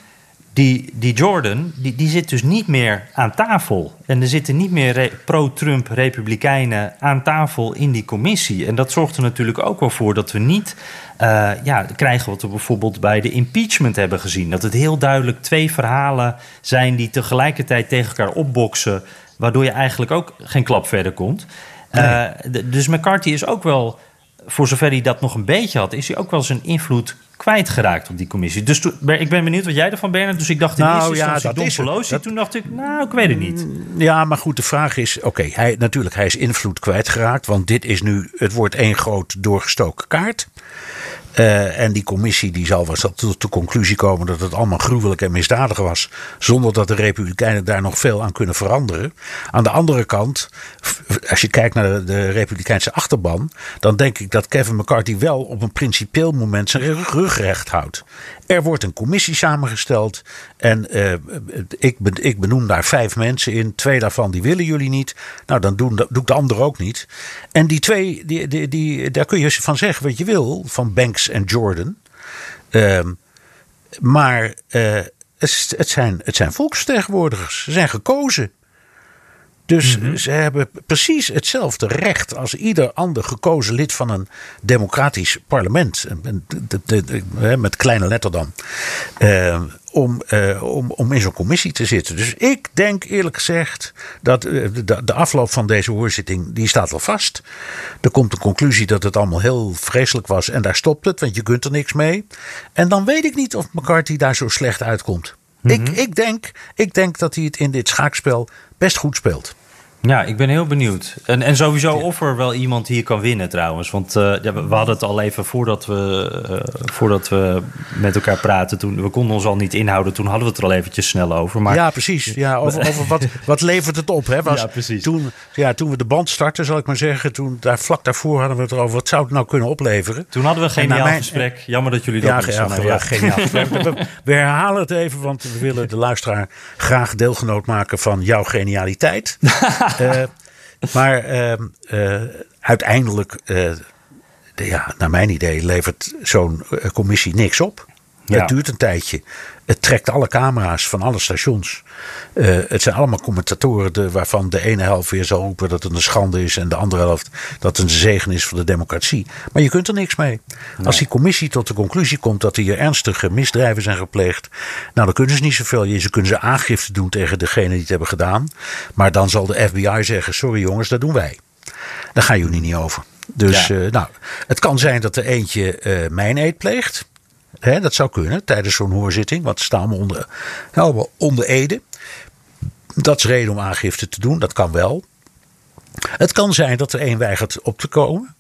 die, die Jordan, die, die zit dus niet meer aan tafel. En er zitten niet meer pro-Trump republikeinen aan tafel in die commissie. En dat zorgt er natuurlijk ook wel voor dat we niet uh, ja, krijgen wat we bijvoorbeeld bij de impeachment hebben gezien. Dat het heel duidelijk twee verhalen zijn die tegelijkertijd tegen elkaar opboksen. Waardoor je eigenlijk ook geen klap verder komt. Nee. Uh, dus McCarthy is ook wel, voor zover hij dat nog een beetje had, is hij ook wel zijn invloed kwijtgeraakt op die commissie. Dus toen, ik ben benieuwd wat jij ervan, Bernard. Dus ik dacht in nou, eerste ja, instantie dat Don is het. Pelosi. Dat- Toen dacht ik, nou, ik weet het niet. Ja, maar goed, de vraag is: oké, hij natuurlijk, hij is invloed kwijtgeraakt. Want dit is nu, het wordt één groot doorgestoken kaart. Uh, en die commissie die zal wel tot de conclusie komen dat het allemaal gruwelijk en misdadig was. Zonder dat de Republikeinen daar nog veel aan kunnen veranderen. Aan de andere kant, als je kijkt naar de, de Republikeinse achterban. dan denk ik dat Kevin McCarthy wel op een principieel moment zijn rug, recht houdt. Er wordt een commissie samengesteld. En uh, ik, ben, ik benoem daar vijf mensen in. Twee daarvan die willen jullie niet. Nou, dan doen, doe ik de andere ook niet. En die twee, die, die, die, daar kun je van zeggen wat je wil. Van Banks en Jordan. Uh, maar uh, het, het, zijn, het zijn volksvertegenwoordigers. Ze zijn gekozen. Dus mm -hmm. ze hebben precies hetzelfde recht als ieder ander gekozen lid van een democratisch parlement. Met kleine letter dan. Uh, om, uh, om, om in zo'n commissie te zitten. Dus ik denk eerlijk gezegd dat uh, de, de, afloop van deze hoorzitting, die staat wel vast. Er komt een conclusie dat het allemaal heel vreselijk was en daar stopt het, want je kunt er niks mee. En dan weet ik niet of McCarthy daar zo slecht uitkomt. Mm -hmm. ik, ik, denk, ik denk dat hij het in dit schaakspel best goed speelt. Ja, ik ben heel benieuwd. En, en sowieso of er wel iemand hier kan winnen trouwens. Want uh, ja, we hadden het al even voordat we, uh, voordat we met elkaar praten. Toen, we konden ons al niet inhouden. Toen hadden we het er al eventjes snel over. Maar... Ja, precies. Ja, over, over wat, wat levert het op. Hè? Was, ja, precies. Toen, ja, toen we de band startten, zal ik maar zeggen. Toen, daar, vlak daarvoor hadden we het erover. Wat zou het nou kunnen opleveren? Toen hadden we een geniaal mijn, gesprek. Jammer dat jullie dat ja, niet ja, ja, ja, geniaal gesprek. we, we herhalen het even, want we willen de luisteraar graag deelgenoot maken van jouw genialiteit. uh, maar uh, uh, uiteindelijk, de, ja, naar mijn idee, levert zo'n commissie niks op. Ja. Het duurt een tijdje. Het trekt alle camera's van alle stations. Uh, het zijn allemaal commentatoren de, waarvan de ene helft weer zal roepen dat het een schande is. En de andere helft dat het een zegen is voor de democratie. Maar je kunt er niks mee. Nee. Als die commissie tot de conclusie komt dat hier ernstige misdrijven zijn gepleegd. Nou, dan kunnen ze niet zoveel. Ze kunnen ze aangifte doen tegen degene die het hebben gedaan. Maar dan zal de FBI zeggen: sorry jongens, dat doen wij. Daar gaan jullie niet over. Dus ja. uh, nou, het kan zijn dat er eentje uh, mijn eet pleegt. He, dat zou kunnen tijdens zo'n hoorzitting, want ze staan allemaal onder, allemaal onder Ede. Dat is reden om aangifte te doen, dat kan wel. Het kan zijn dat er één weigert op te komen.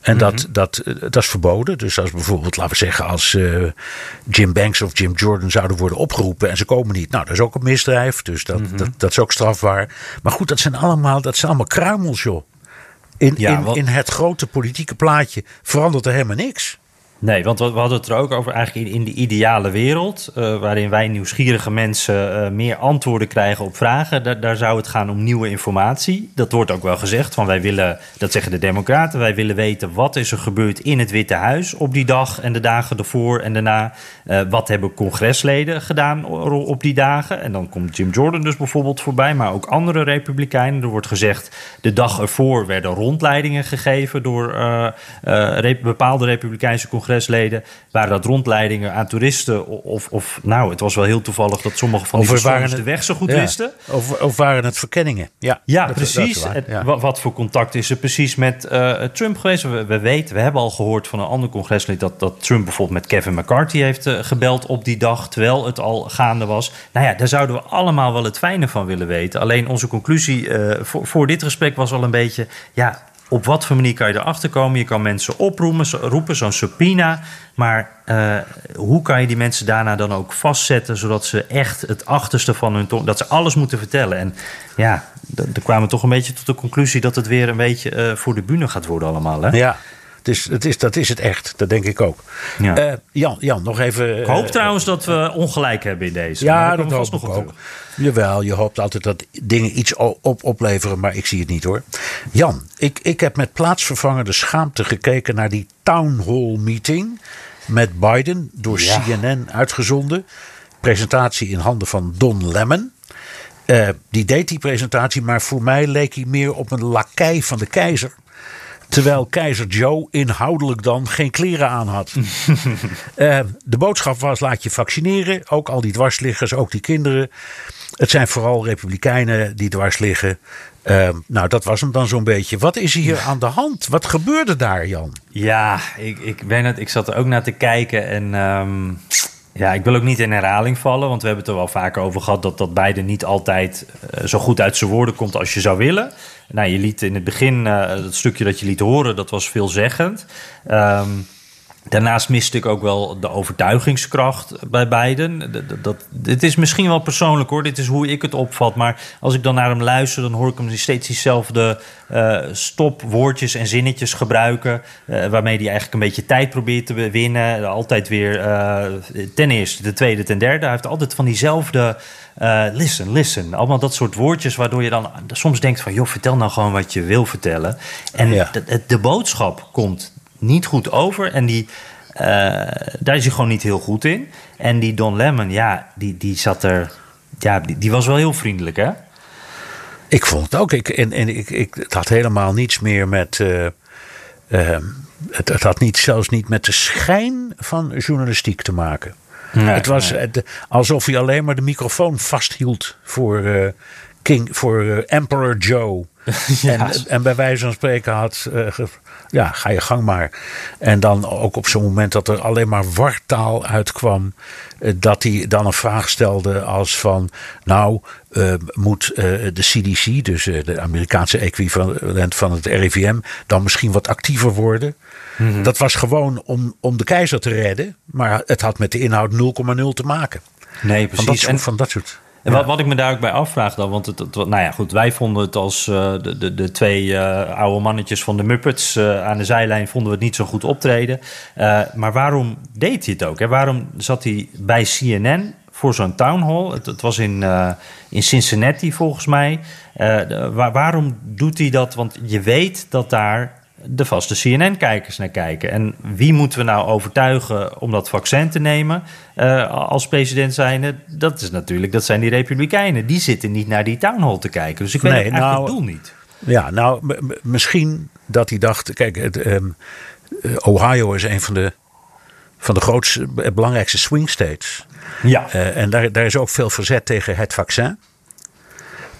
En dat, mm-hmm. dat, dat is verboden. Dus als bijvoorbeeld, laten we zeggen, als uh, Jim Banks of Jim Jordan zouden worden opgeroepen en ze komen niet. Nou, dat is ook een misdrijf. Dus dat, mm-hmm. dat, dat is ook strafbaar. Maar goed, dat zijn allemaal, dat zijn allemaal kruimels, joh. In, ja, in, wat... in het grote politieke plaatje verandert er helemaal niks. Nee, want we hadden het er ook over eigenlijk in de ideale wereld, uh, waarin wij nieuwsgierige mensen uh, meer antwoorden krijgen op vragen. Daar, zou het gaan om nieuwe informatie. Dat wordt ook wel gezegd, van wij willen, dat zeggen de Democraten, wij willen weten wat is er gebeurd in het Witte Huis op die dag en de dagen ervoor en daarna. Uh, wat hebben congresleden gedaan op die dagen? En dan komt Jim Jordan dus bijvoorbeeld voorbij, maar ook andere Republikeinen. Er wordt gezegd, de dag ervoor werden rondleidingen gegeven door bepaalde Republikeinse congresleden congresleden. Waren dat rondleidingen aan toeristen? Of, of nou, het was wel heel toevallig dat sommige van die persoons de weg zo goed wisten. Of, of waren het verkenningen? Ja, ja precies. wat, wat, voor contact is er precies met uh, Trump geweest? We, we, weten, we hebben al gehoord van een ander congreslid... dat, dat Trump bijvoorbeeld met Kevin McCarthy heeft uh, gebeld op die dag... terwijl het al gaande was. Nou ja, daar zouden we allemaal wel het fijne van willen weten. Alleen onze conclusie uh, voor, voor dit gesprek was al een beetje... ja, op wat voor manier kan je erachter komen? Je kan mensen oproepen, roepen, zo'n subpoena. Maar uh, hoe kan je die mensen daarna dan ook vastzetten... zodat ze echt het achterste van hun tong... dat ze alles moeten vertellen. En ja, er kwamen toch een beetje tot de conclusie... dat het weer een beetje uh, voor de bühne gaat worden allemaal, hè? Ja, het is, het is, dat is het echt, dat denk ik ook. Ja. Uh, Jan, Jan, nog even. Ik hoop trouwens dat we ongelijk hebben in deze. Ja, dat hoop ik ook. Jawel, je hoopt altijd dat dingen iets op opleveren, maar ik zie het niet hoor. Jan, ik, ik heb met plaatsvervangende schaamte gekeken naar die town hall meeting met Biden door ja. CNN uitgezonden. Presentatie in handen van Don Lemon. Uh, die deed die presentatie, maar voor mij leek hij meer op een lakij van de keizer. Terwijl keizer Joe inhoudelijk dan geen kleren aan had. uh, de boodschap was: laat je vaccineren. Ook al die dwarsliggers, ook die kinderen. Het zijn vooral republikeinen die dwars liggen. Uh, nou, dat was hem dan zo'n beetje. Wat is hier aan de hand? Wat gebeurde daar, Jan? Ja, ik, ik ben het. Ik zat er ook naar te kijken en. Um, ja, ik wil ook niet in herhaling vallen, want we hebben het er wel vaker over gehad dat dat beide niet altijd uh, zo goed uit zijn woorden komt als je zou willen. Nou, je liet in het begin, uh, het stukje dat je liet horen, dat was veelzeggend. Um, Daarnaast miste ik ook wel de overtuigingskracht bij beiden. Dat, dat, dit is misschien wel persoonlijk hoor, dit is hoe ik het opvat. Maar als ik dan naar hem luister, dan hoor ik hem steeds diezelfde uh, stopwoordjes en zinnetjes gebruiken. Uh, waarmee hij eigenlijk een beetje tijd probeert te winnen. Altijd weer uh, ten eerste, de tweede, ten derde. Hij heeft altijd van diezelfde listen, listen. Allemaal dat soort woordjes waardoor je dan soms denkt van... joh, vertel nou gewoon wat je wil vertellen. En ja. de, de boodschap komt niet goed over. En die, uh, daar is hij gewoon niet heel goed in. En die Don Lemon, ja, die, die zat er. Ja, die, die was wel heel vriendelijk, hè? Ik vond het ook. Ik, en en ik, ik, het had helemaal niets meer met. Uh, uh, het, het, had niet, zelfs niet met de schijn van journalistiek te maken. Nee, het was nee. alsof hij alleen maar de microfoon vasthield voor, King, voor Emperor Joe. ja. en, en, bij wijze van spreken had ja, ga je gang maar. En dan ook op zo'n moment dat er alleen maar wartaal uitkwam. Eh, dat hij dan een vraag stelde als van... nou, uh, moet de CDC, dus de Amerikaanse equivalent van het RIVM... dan misschien wat actiever worden? Mm -hmm. Dat was gewoon om, om de keizer te redden. Maar het had met de inhoud 0,0 te maken. Nee, precies. Van dat soort, en, van dat soort en wat, wat ik me daar ook bij afvraag dan, want het, het, nou ja, goed, wij vonden het als uh, de, de, de twee uh, oude mannetjes van de Muppets uh, aan de zijlijn vonden we het niet zo goed optreden. maar waarom deed hij het ook? Hè? Waarom zat hij bij CNN voor zo'n town hall? Het, het was in, in Cincinnati volgens mij. Waar, waarom doet hij dat? Want je weet dat daar de vaste CNN-kijkers naar kijken. En wie moeten we nou overtuigen om dat vaccin te nemen uh, als president zijnde? Dat is natuurlijk, dat zijn die republikeinen. Die zitten niet naar die town hall te kijken. Dus ik weet nee, eigenlijk nou, het doel niet. Ja, nou, misschien dat hij dacht... Kijk, het, um, Ohio is een van de, van de grootste, belangrijkste swing states. Ja. Uh, en daar, daar is ook veel verzet tegen het vaccin.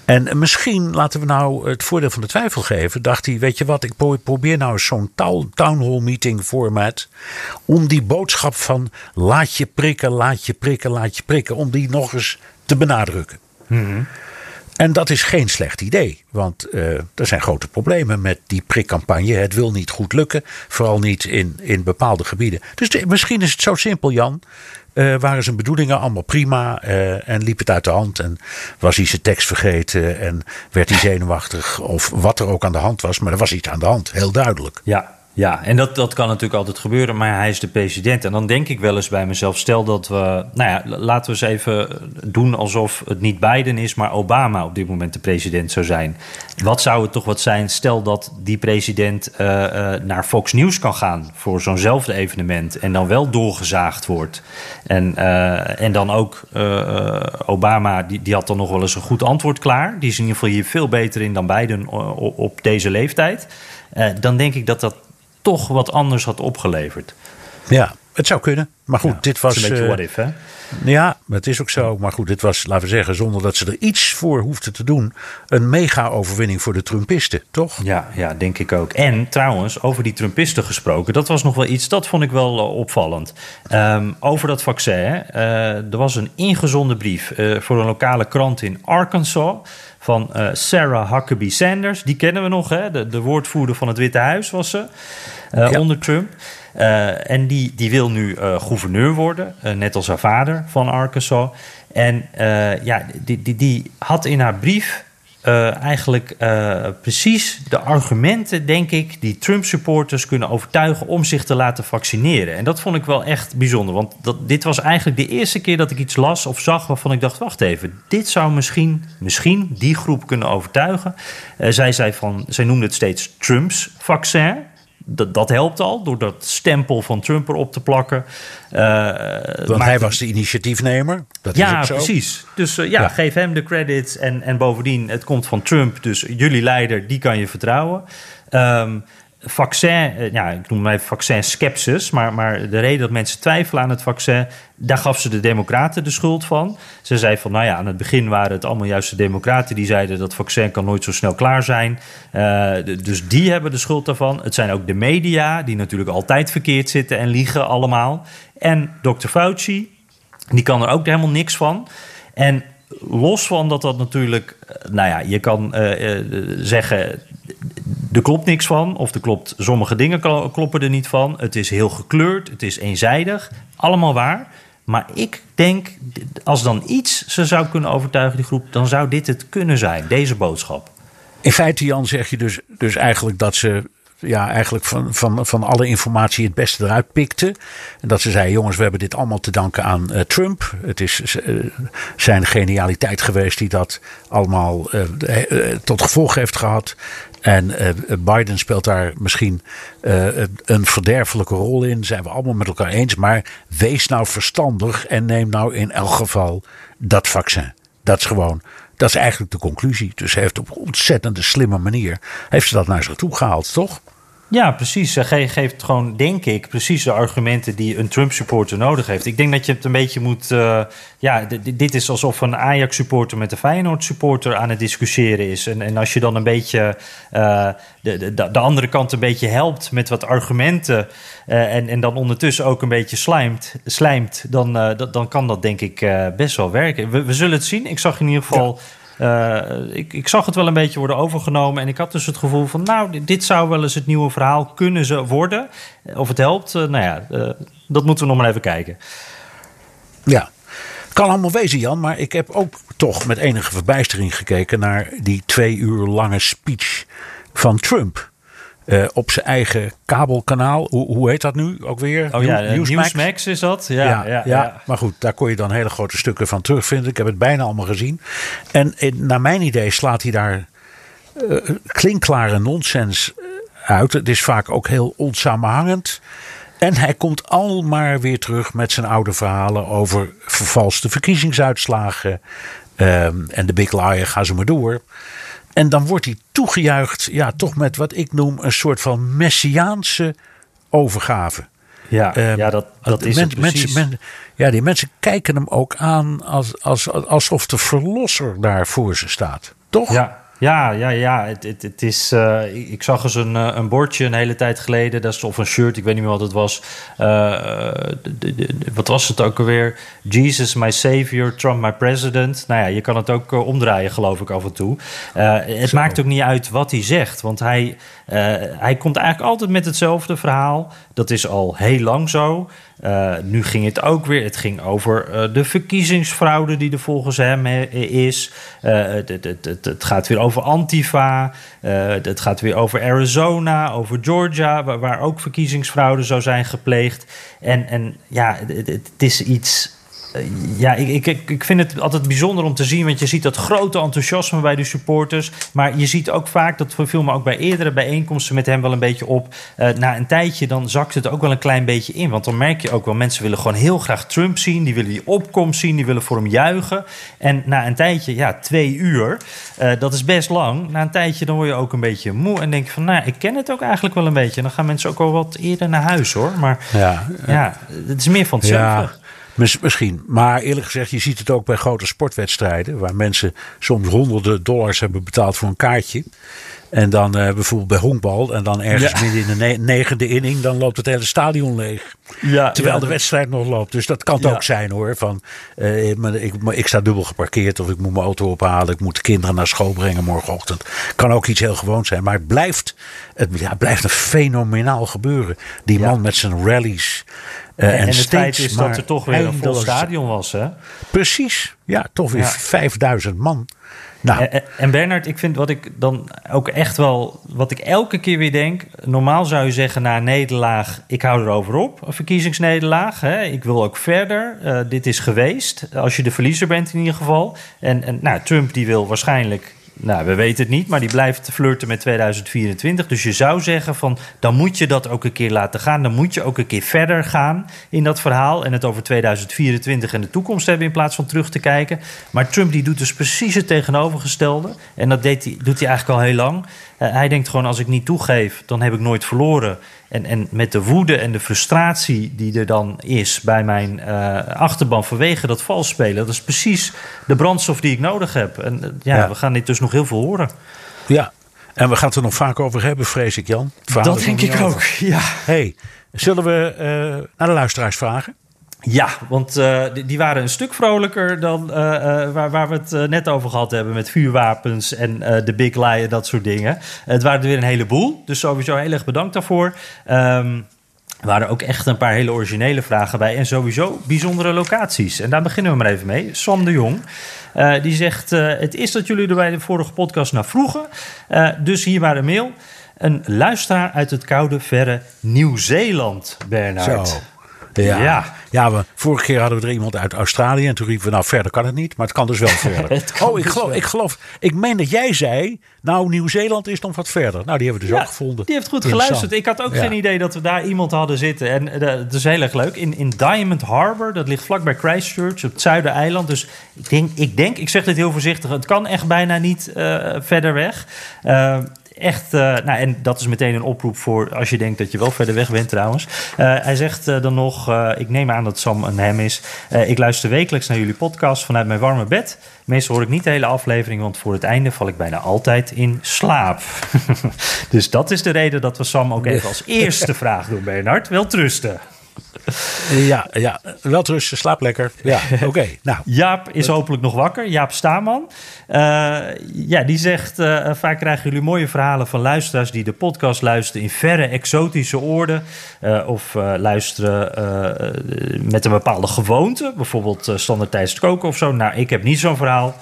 En misschien, laten we nou het voordeel van de twijfel geven, dacht hij, weet je wat, ik probeer nou zo'n town hall meeting format om die boodschap van laat je prikken, laat je prikken, laat je prikken, om die nog eens te benadrukken. Mm-hmm. En dat is geen slecht idee, want uh, er zijn grote problemen met die prikcampagne. Het wil niet goed lukken, vooral niet in, in bepaalde gebieden. Dus de, misschien is het zo simpel, Jan uh, waren zijn bedoelingen allemaal prima. Uh, en liep het uit de hand. En was hij zijn tekst vergeten. En werd hij zenuwachtig. Of wat er ook aan de hand was. Maar er was iets aan de hand. Heel duidelijk. Ja, ja, en dat, dat kan natuurlijk altijd gebeuren, maar hij is de president. En dan denk ik wel eens bij mezelf, stel dat we... Nou ja, laten we eens even doen alsof het niet Biden is... maar Obama op dit moment de president zou zijn. Wat zou het toch wat zijn, stel dat die president uh, uh, naar Fox News kan gaan... voor zo'nzelfde evenement en dan wel doorgezaagd wordt. En, uh, en dan ook Obama, die, die had dan nog wel eens een goed antwoord klaar. Die is in ieder geval hier veel beter in dan Biden op, op deze leeftijd. dan denk ik dat dat toch wat anders had opgeleverd. Ja, het zou kunnen. Maar goed, dit was. Een beetje what if, hè? Ja, het is ook zo. Maar goed, dit was, laten we zeggen, zonder dat ze er iets voor hoefden te doen. Een mega-overwinning voor de Trumpisten, toch? Ja, ja, denk ik ook. En trouwens, over die Trumpisten gesproken, dat was nog wel iets, dat vond ik wel uh, opvallend. Um, over dat vaccin. Uh, er was een ingezonden brief voor een lokale krant in Arkansas van uh, Sarah Huckabee Sanders. Die kennen we nog, hè? De, de woordvoerder van het Witte Huis was ze uh, ja. onder Trump. Uh, en die, die wil nu gouverneur worden, net als haar vader van Arkansas. En ja, die, die, die had in haar brief uh, eigenlijk uh, precies de argumenten, denk ik, die Trump-supporters kunnen overtuigen om zich te laten vaccineren. En dat vond ik wel echt bijzonder, want dat, dit was eigenlijk de eerste keer dat ik iets las of zag waarvan ik dacht: wacht even, dit zou misschien, misschien die groep kunnen overtuigen. Uh, zij zei van, zij noemde het steeds Trumps vaccin. Dat, dat helpt al, door dat stempel van Trump erop te plakken. Uh, Want hij was de initiatiefnemer. Dat ja, is zo. precies. Dus uh, ja, ja, geef hem de credits. En, en bovendien, het komt van Trump. Dus jullie leider, die kan je vertrouwen. Um, vaccin, ja, ik noem mij vaccin skepsis, maar, maar de reden dat mensen twijfelen aan het vaccin, daar gaf ze de Democraten de schuld van. Ze zei van, nou ja, aan het begin waren het allemaal juist de Democraten die zeiden dat vaccin kan nooit zo snel klaar zijn. Uh, dus die hebben de schuld daarvan. Het zijn ook de media, die natuurlijk altijd verkeerd zitten en liegen allemaal. En Dr. Fauci, die kan er ook helemaal niks van. En los van dat dat natuurlijk, nou ja, je kan uh, zeggen, er klopt niks van, of er klopt, sommige dingen kloppen er niet van. Het is heel gekleurd, het is eenzijdig, allemaal waar. Maar ik denk, als dan iets ze zou kunnen overtuigen, die groep, dan zou dit het kunnen zijn, deze boodschap. In feite, Jan, zeg je dus, dus eigenlijk dat ze ja, eigenlijk van, van, van alle informatie het beste eruit pikte. En dat ze zei: jongens, we hebben dit allemaal te danken aan uh, Trump. Het is uh, zijn genialiteit geweest die dat allemaal uh, tot gevolg heeft gehad. En Biden speelt daar misschien een verderfelijke rol in. Zijn we allemaal met elkaar eens. Maar wees nou verstandig en neem nou in elk geval dat vaccin. Dat is gewoon dat is eigenlijk de conclusie. Dus hij heeft op een ontzettende slimme manier heeft ze dat naar zich toe gehaald, toch? Ja, precies. Geeft gewoon, denk ik, precies de argumenten die een Trump-supporter nodig heeft. Ik denk dat je het een beetje moet. Uh, ja, dit is alsof een Ajax-supporter met een Feyenoord-supporter aan het discussiëren is. En, en als je dan een beetje uh, de, de, de andere kant een beetje helpt met wat argumenten. Uh, en, en dan ondertussen ook een beetje slijmt, slijmt dan, dan kan dat denk ik best wel werken. We, we, zullen het zien. Ik zag in ieder geval. Ja. Uh, ik, ik, zag het wel een beetje worden overgenomen. En ik had dus het gevoel van, nou, dit zou wel eens het nieuwe verhaal kunnen ze worden. Of het helpt, uh, nou ja, dat moeten we nog maar even kijken. Ja, kan allemaal wezen, Jan. Maar ik heb ook toch met enige verbijstering gekeken naar die twee uur lange speech van Trump. Uh, op zijn eigen kabelkanaal. Hoe, hoe heet dat nu ook weer? Oh ja, Newsmax. Newsmax is dat. Ja, ja, ja, ja, maar goed, daar kon je dan hele grote stukken van terugvinden. Ik heb het bijna allemaal gezien. En in, naar mijn idee slaat hij daar uh, klinkklare nonsens uit. Het is vaak ook heel onsamenhangend. En hij komt al maar weer terug met zijn oude verhalen over vervalste verkiezingsuitslagen. Um, en de Big Liar, ga ze maar door. En dan wordt hij toegejuicht, ja, toch met wat ik noem een soort van messiaanse overgave. Ja, um, ja dat, dat is men, mensen, men, ja, die mensen kijken hem ook aan als, als, alsof de verlosser daar voor ze staat. Toch? Ja, ja, ja, ja. Het, het, het is, uh, ik zag eens een, een bordje een hele tijd geleden. Dat is of een shirt, ik weet niet meer wat het was. Uh, de, de, de, wat was het ook alweer? Jesus, my savior, Trump, my president. Nou ja, je kan het ook omdraaien, geloof ik, af en toe. het Zo. maakt ook niet uit wat hij zegt. Want hij, hij komt eigenlijk altijd met hetzelfde verhaal. Dat is al heel lang zo. Uh, nu ging het ook weer. Het ging over uh, de verkiezingsfraude die er volgens hem is. Uh, het, het, het, het, gaat weer over Antifa. het gaat weer over Arizona, over Georgia, waar, waar, ook verkiezingsfraude zou zijn gepleegd. En, en ja, het, is iets. Ja, ik, ik, ik vind het altijd bijzonder om te zien, want je ziet dat grote enthousiasme bij de supporters. Maar je ziet ook vaak, dat viel me ook bij eerdere bijeenkomsten met hem wel een beetje op. Uh, na een tijdje dan zakt het ook wel een klein beetje in. Want dan merk je ook wel, mensen willen gewoon heel graag Trump zien. Die willen die opkomst zien, die willen voor hem juichen. En na een tijdje, ja, twee uur, uh, dat is best lang. Na een tijdje dan word je ook een beetje moe en denk je van, nou, ik ken het ook eigenlijk wel een beetje. En dan gaan mensen ook wel wat eerder naar huis hoor. Maar ja, ja het is meer van hetzelfde. Ja. Misschien. Maar eerlijk gezegd, je ziet het ook bij grote sportwedstrijden. Waar mensen soms honderden dollars hebben betaald voor een kaartje. En dan uh, bijvoorbeeld bij honkbal. En dan ergens midden in de ne negende inning. Dan loopt het hele stadion leeg. Ja, terwijl de wedstrijd nog loopt. Dus dat kan het ook zijn hoor. Van, uh, ik, ik, sta dubbel geparkeerd. Of ik moet mijn auto ophalen. Ik moet de kinderen naar school brengen morgenochtend. Kan ook iets heel gewoons zijn. Maar het blijft, het, ja, het blijft een fenomenaal gebeuren. Die man met zijn rallies. Uh, en, en, het feit is dat er toch weer een vol stadion was, hè? Precies. Ja, toch weer ja. 5000 man. Nou. En, en Bernard, ik vind wat ik dan ook echt wel, wat ik elke keer weer denk. Normaal zou je zeggen na een nederlaag, ik hou erover op, een verkiezingsnederlaag. Hè, ik wil ook verder. Uh, dit is geweest. Als je de verliezer bent in ieder geval. En, en nou, Trump die wil waarschijnlijk nou, we weten het niet, maar die blijft flirten met 2024. Dus je zou zeggen van, dan moet je dat ook een keer laten gaan. Dan moet je ook een keer verder gaan in dat verhaal. En het over 2024 en de toekomst hebben in plaats van terug te kijken. Maar Trump die doet dus precies het tegenovergestelde. En dat deed doet hij eigenlijk al heel lang. Uh, hij denkt gewoon, als ik niet toegeef, dan heb ik nooit verloren. En, en met de woede en de frustratie die er dan is bij mijn uh, achterban vanwege dat vals spelen, dat is precies de brandstof die ik nodig heb. En uh, ja, ja, we gaan dit dus nog heel veel horen. Ja, en we gaan het er nog vaak over hebben, vrees ik, Jan. Dat denk ik ook, ja. Hey, zullen we uh, naar de luisteraars vragen? Ja, want uh, die, waren een stuk vrolijker dan uh, uh, waar, waar, we het net over gehad hebben met vuurwapens en de Big Lie dat soort dingen. Het waren er weer een heleboel, dus sowieso heel erg bedankt daarvoor. Um, er waren ook echt een paar hele originele vragen bij en sowieso bijzondere locaties. En daar beginnen we maar even mee. Sam de Jong, die zegt: Het is dat jullie er bij de vorige podcast naar vroegen, dus hier maar een mail. Een luisteraar uit het koude, verre Nieuw-Zeeland, Bernard. Zo. Ja. ja. Ja, we, vorige keer hadden we er iemand uit Australië. En toen riepen we, nou verder kan het niet. Maar het kan dus wel verder. oh, ik dus geloof, ik geloof, ik meen dat jij zei, nou Nieuw-Zeeland is nog wat verder. Nou, die hebben we dus ook gevonden. Die heeft goed geluisterd. Ik had ook ja. geen idee dat we daar iemand hadden zitten. En uh, dat is heel erg leuk. In, in Diamond Harbour, dat ligt vlakbij Christchurch, op het Zuidereiland. Dus ik denk, ik denk, ik zeg dit heel voorzichtig, het kan echt bijna niet uh, verder weg. Uh, echt, uh, nou, en dat is meteen een oproep voor als je denkt dat je wel verder weg bent trouwens. Uh, hij zegt uh, dan nog, ik neem aan dat Sam een hem is. ik luister wekelijks naar jullie podcast vanuit mijn warme bed. Meestal hoor ik niet de hele aflevering, want voor het einde val ik bijna altijd in slaap. dus dat is de reden dat we Sam ook even als eerste vraag doen, Bernard. Wel trusten. Ja, ja, wel rusten, slaap lekker. Ja, oké. nou. Jaap is hopelijk nog wakker. Jaap Staman. Uh, ja, die zegt... Uh, vaak krijgen jullie mooie verhalen van luisteraars... die de podcast luisteren in verre, exotische oorden. Uh, of luisteren met een bepaalde gewoonte. Bijvoorbeeld standaard tijdens het koken of zo. Nou, ik heb niet zo'n verhaal.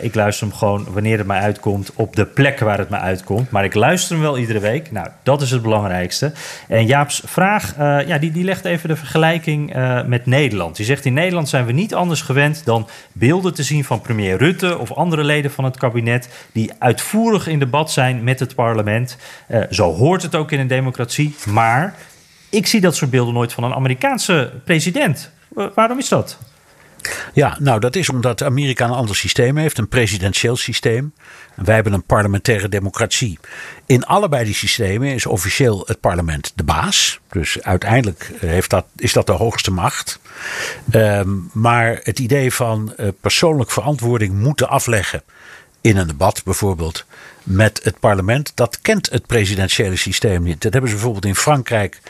ik luister hem gewoon wanneer het mij uitkomt... op de plek waar het me uitkomt. Maar ik luister hem wel iedere week. Nou, dat is het belangrijkste. En Jaap's vraag, ja, die, die legt even de vergelijking uh, met Nederland. Die zegt in Nederland zijn we niet anders gewend dan beelden te zien van premier Rutte of andere leden van het kabinet die uitvoerig in debat zijn met het parlement. Uh, zo hoort het ook in een democratie. Maar ik zie dat soort beelden nooit van een Amerikaanse president. Uh, waarom is dat? Ja, nou dat is omdat Amerika een ander systeem heeft, een presidentieel systeem. Wij hebben een parlementaire democratie. In allebei die systemen is officieel het parlement de baas. Dus uiteindelijk heeft dat, is dat de hoogste macht. Um, maar het idee van uh, persoonlijk verantwoording moeten afleggen in een debat bijvoorbeeld met het parlement, dat kent het presidentiële systeem niet. Dat hebben ze bijvoorbeeld in Frankrijk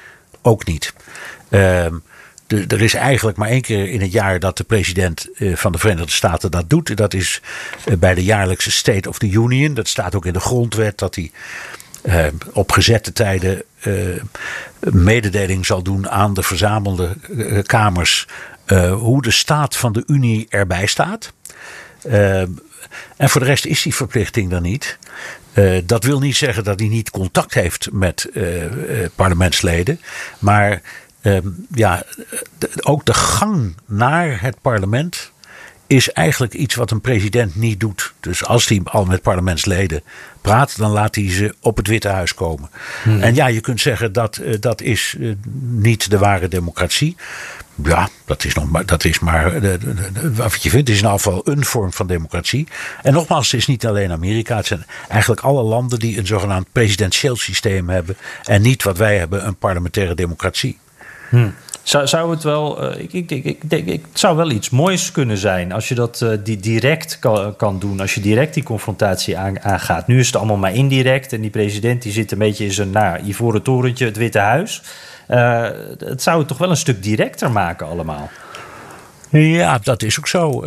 ook niet. Um, de, er is eigenlijk maar één keer in het jaar dat de president uh, van de Verenigde Staten dat doet. Dat is uh, bij de jaarlijkse State of the Union. Dat staat ook in de grondwet dat hij uh, op gezette tijden mededeling zal doen aan de verzamelde kamers hoe de staat van de Unie erbij staat. en voor de rest is die verplichting dan niet. dat wil niet zeggen dat hij niet contact heeft met parlementsleden. Maar ja, ook de gang naar het parlement is eigenlijk iets wat een president niet doet. Dus als hij al met parlementsleden praat, dan laat hij ze op het Witte Huis komen. Hmm. En ja, je kunt zeggen dat uh, dat is uh, niet de ware democratie. Ja, dat is, nog maar, dat is maar de, wat je vindt, is in ieder geval een vorm van democratie. En nogmaals, het is niet alleen Amerika. Het zijn eigenlijk alle landen die een zogenaamd presidentieel systeem hebben. En niet wat wij hebben, een parlementaire democratie. Hmm. Zou, zou het wel, uh, ik, ik, ik, ik, ik, zou wel iets moois kunnen zijn als je dat uh, die direct kan, kan, doen, als je direct die confrontatie aan, aangaat. Nu is het allemaal maar indirect en die president die zit een beetje in zijn nou, ivoren torentje, het Witte Huis. Uh, het zou het toch wel een stuk directer maken allemaal. Ja, dat is ook zo.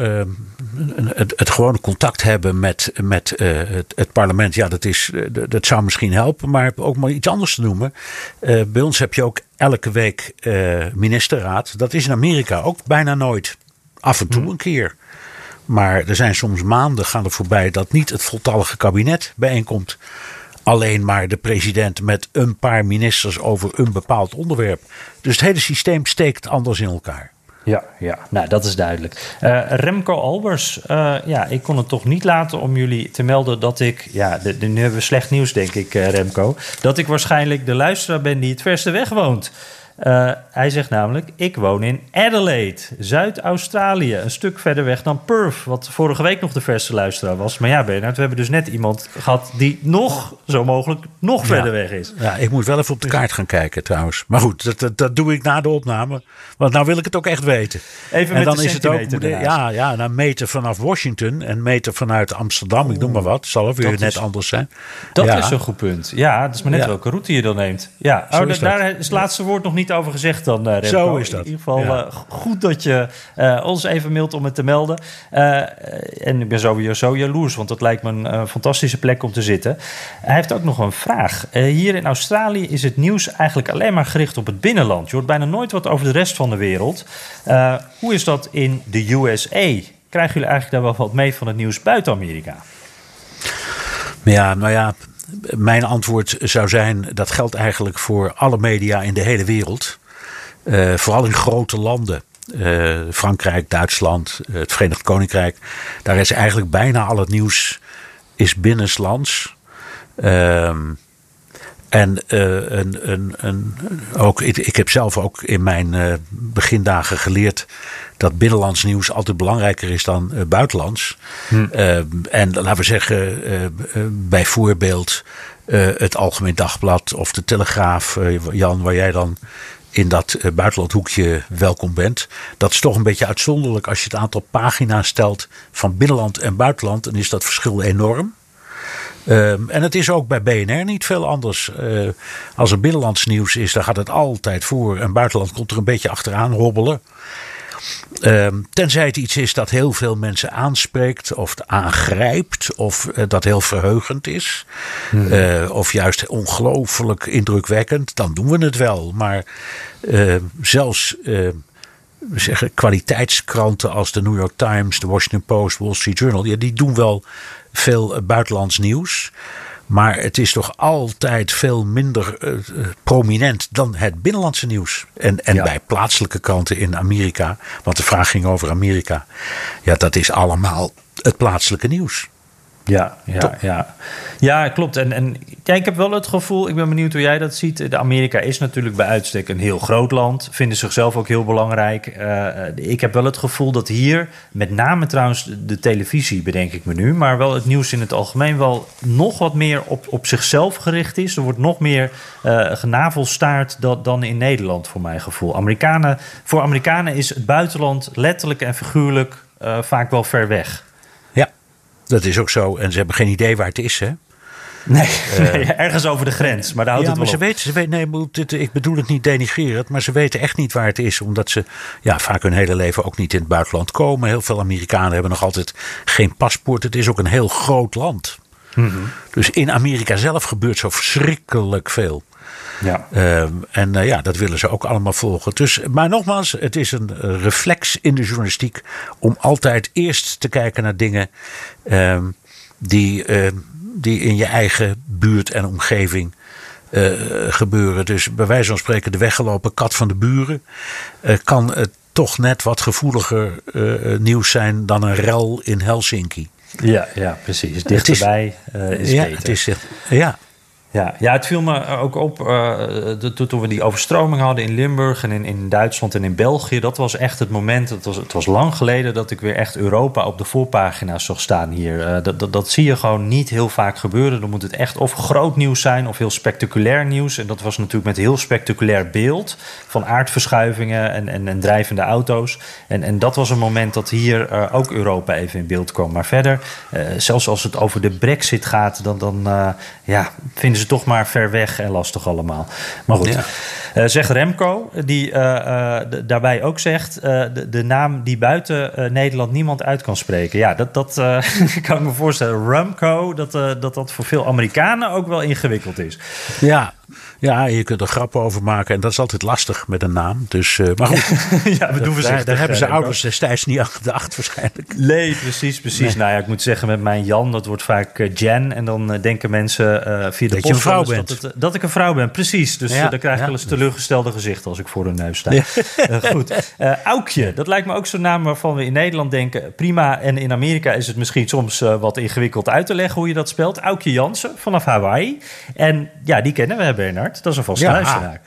Het, het gewone contact hebben met, met uh, het, het, parlement, ja, dat, is, dat zou misschien helpen. Maar ook maar iets anders te noemen. Uh, bij ons heb je ook elke week ministerraad. Dat is in Amerika ook bijna nooit. Af en toe hmm. een keer. Maar er zijn soms maanden gaan er voorbij dat niet het voltallige kabinet bijeenkomt alleen maar de president met een paar ministers over een bepaald onderwerp. Dus het hele systeem steekt anders in elkaar. Ja, ja, nou dat is duidelijk. Uh, Remco Albers, uh, ja, ik kon het toch niet laten om jullie te melden dat ik, ja, de, de, nu hebben we slecht nieuws denk ik, uh, Remco, dat ik waarschijnlijk de luisteraar ben die het verste weg woont. Uh, hij zegt namelijk: Ik woon in Adelaide, Zuid-Australië. Een stuk verder weg dan Perth, wat vorige week nog de verste luisteraar was. Maar ja, Bernard, we hebben dus net iemand gehad die nog, zo mogelijk, nog ja. verder weg is. Ja, ik moet wel even op de kaart gaan kijken trouwens. Maar goed, dat, dat, dat, doe ik na de opname. Want nou wil ik het ook echt weten. Even en met dan de is het ook. Ja, ja, nou meten vanaf Washington en meten vanuit Amsterdam, ik noem maar wat. Zal weer net is, anders zijn. Dat ja. is een goed punt. Ja, dat is maar net welke route je dan neemt. Ja, oh, daar is het laatste woord nog niet over gezegd dan, uh, Remco. Zo is dat. In ieder geval ja. uh, goed dat je uh, ons even mailt om het te melden. en ik ben sowieso jaloers, want dat lijkt me een fantastische plek om te zitten. Hij heeft ook nog een vraag. hier in Australië is het nieuws eigenlijk alleen maar gericht op het binnenland. Je hoort bijna nooit wat over de rest van de wereld. hoe is dat in de USA? Krijgen jullie eigenlijk daar wel wat mee van het nieuws buiten Amerika? Ja, nou ja, mijn antwoord zou zijn: dat geldt eigenlijk voor alle media in de hele wereld. Uh, vooral in grote landen. Uh, Frankrijk, Duitsland, het Verenigd Koninkrijk. Daar is eigenlijk bijna al het nieuws is binnenlands. Uh, en uh, een, een, een, ook, ik, ik, heb zelf ook in mijn uh, begindagen geleerd dat binnenlands nieuws altijd belangrijker is dan uh, buitenlands. Hm. en laten we zeggen, bijvoorbeeld het Algemeen Dagblad of de Telegraaf, Jan, waar jij dan in dat buitenlandhoekje welkom bent. Dat is toch een beetje uitzonderlijk als je het aantal pagina's stelt van binnenland en buitenland. Dan is dat verschil enorm. Um, en het is ook bij BNR niet veel anders. Uh, als er binnenlands nieuws is, dan gaat het altijd voor. En buitenland komt er een beetje achteraan hobbelen. Um, tenzij het iets is dat heel veel mensen aanspreekt of aangrijpt of uh, dat heel verheugend is. Hmm. Uh, of juist ongelooflijk indrukwekkend, dan doen we het wel. Maar uh, zelfs we zeggen, kwaliteitskranten als de New York Times, de Washington Post, Wall Street Journal, ja, die doen wel veel buitenlands nieuws. Maar het is toch altijd veel minder uh, prominent dan het binnenlandse nieuws. En, en ja. bij plaatselijke kranten in Amerika, want de vraag ging over Amerika. Ja, dat is allemaal het plaatselijke nieuws. Ja, ja, ja. ja klopt. En, en ja, ik heb wel het gevoel, ik ben benieuwd hoe jij dat ziet. De Amerika is natuurlijk bij uitstek een heel groot land. Vinden zichzelf ook heel belangrijk. Uh, ik heb wel het gevoel dat hier, met name trouwens de televisie, bedenk ik me nu, maar wel het nieuws in het algemeen wel nog wat meer op, op zichzelf gericht is. Er wordt nog meer uh, genavelstaart dan, dan in Nederland, voor mijn gevoel. Amerikanen, voor Amerikanen is het buitenland letterlijk en figuurlijk uh, vaak wel ver weg. Dat is ook zo. En ze hebben geen idee waar het is, hè? Nee, uh, nee ergens over de grens. Maar daar houdt ja, het wel maar ze weten, ze weten, nee, dit, ik bedoel het niet denigrerend, maar ze weten echt niet waar het is. Omdat ze ja, vaak hun hele leven ook niet in het buitenland komen. Heel veel Amerikanen hebben nog altijd geen paspoort. Het is ook een heel groot land. Mm -hmm. Dus in Amerika zelf gebeurt zo verschrikkelijk veel. Ja. Uh, en uh, ja, dat willen ze ook allemaal volgen. Dus, maar nogmaals, het is een reflex in de journalistiek om altijd eerst te kijken naar dingen uh, die, die in je eigen buurt en omgeving gebeuren. Dus bij wijze van spreken de weggelopen kat van de buren. kan het toch net wat gevoeliger nieuws zijn dan een rel in Helsinki. Ja, ja precies. Dichterbij is, is ja, beter. Het is, ja, ja, ja, het viel me ook op uh, toen we die overstroming hadden in Limburg en in, in Duitsland en in België. Dat was echt het moment, het was, het was lang geleden dat ik weer echt Europa op de voorpagina's zag staan hier. Uh, dat, dat, dat zie je gewoon niet heel vaak gebeuren. Dan moet het echt of groot nieuws zijn of heel spectaculair nieuws. En dat was natuurlijk met heel spectaculair beeld van aardverschuivingen en, en, en drijvende auto's. En, en dat was een moment dat hier uh, ook Europa even in beeld kwam. Maar verder, zelfs als het over de brexit gaat, dan, dan ja, vinden ze toch maar ver weg en lastig allemaal. Maar goed, ja. uh, zegt Remco, die uh, uh, daarbij ook zegt... De, de, naam die buiten Nederland niemand uit kan spreken. Ja, dat, dat kan ik me voorstellen. Remco, dat, dat dat voor veel Amerikanen ook wel ingewikkeld is. Ja, ja, je kunt er grappen over maken. En dat is altijd lastig met een naam. Dus, uh, maar goed. ja, we doen we daar, daar hebben ze ouders destijds niet aan gedacht waarschijnlijk. Nee, precies, precies. Nee. Nou ja, ik moet zeggen met mijn Jan, dat wordt vaak uh, Jan. En dan uh, denken mensen via de dat je een vrouw bent. Dat, het, dat, ik een vrouw ben, precies. Dus ja, dan krijg ik ja. wel eens teleurgestelde gezichten als ik voor hun neus sta. Ja. goed. Aukje, dat lijkt me ook zo'n naam waarvan we in Nederland denken... prima, en in Amerika is het misschien soms wat ingewikkeld uit te leggen hoe je dat spelt. Aukje Jansen vanaf Hawaii. En ja, die kennen we, Bernard. Dat is een vaste ja, luisteraar.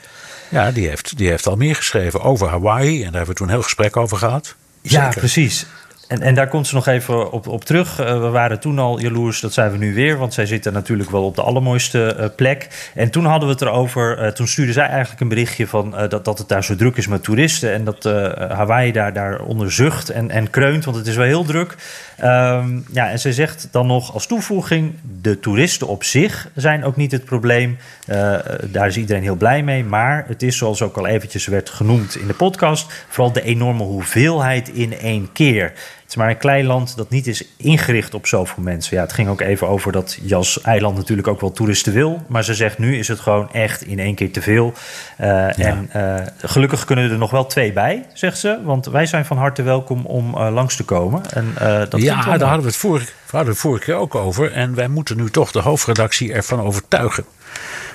Ja, die heeft, die heeft al meer geschreven over Hawaii. En daar hebben we toen een heel gesprek over gehad. Ja, precies. En, en daar komt ze nog even op, op terug. Uh, we waren toen al jaloers, dat zijn we nu weer. Want zij zitten natuurlijk wel op de allermooiste uh, plek. En toen hadden we het erover. Uh, toen stuurde zij eigenlijk een berichtje van dat, dat het daar zo druk is met toeristen. En dat Hawaii daar, daar onder zucht en, en kreunt, want het is wel heel druk. Um, ja, en zij zegt dan nog als toevoeging: de toeristen op zich zijn ook niet het probleem. daar is iedereen heel blij mee. Maar het is, zoals ook al eventjes werd genoemd in de podcast, vooral de enorme hoeveelheid in één keer. Is maar een klein land dat niet is ingericht op zoveel mensen. Ja, het ging ook even over dat Jas Eiland natuurlijk ook wel toeristen wil. Maar ze zegt nu is het gewoon echt in één keer te veel. Uh, ja. En uh, gelukkig kunnen er nog wel twee bij, zegt ze. Want wij zijn van harte welkom om uh, langs te komen. En, dat ja, daar hadden we het vorige, hadden we vorige keer ook over. En wij moeten nu toch de hoofdredactie ervan overtuigen.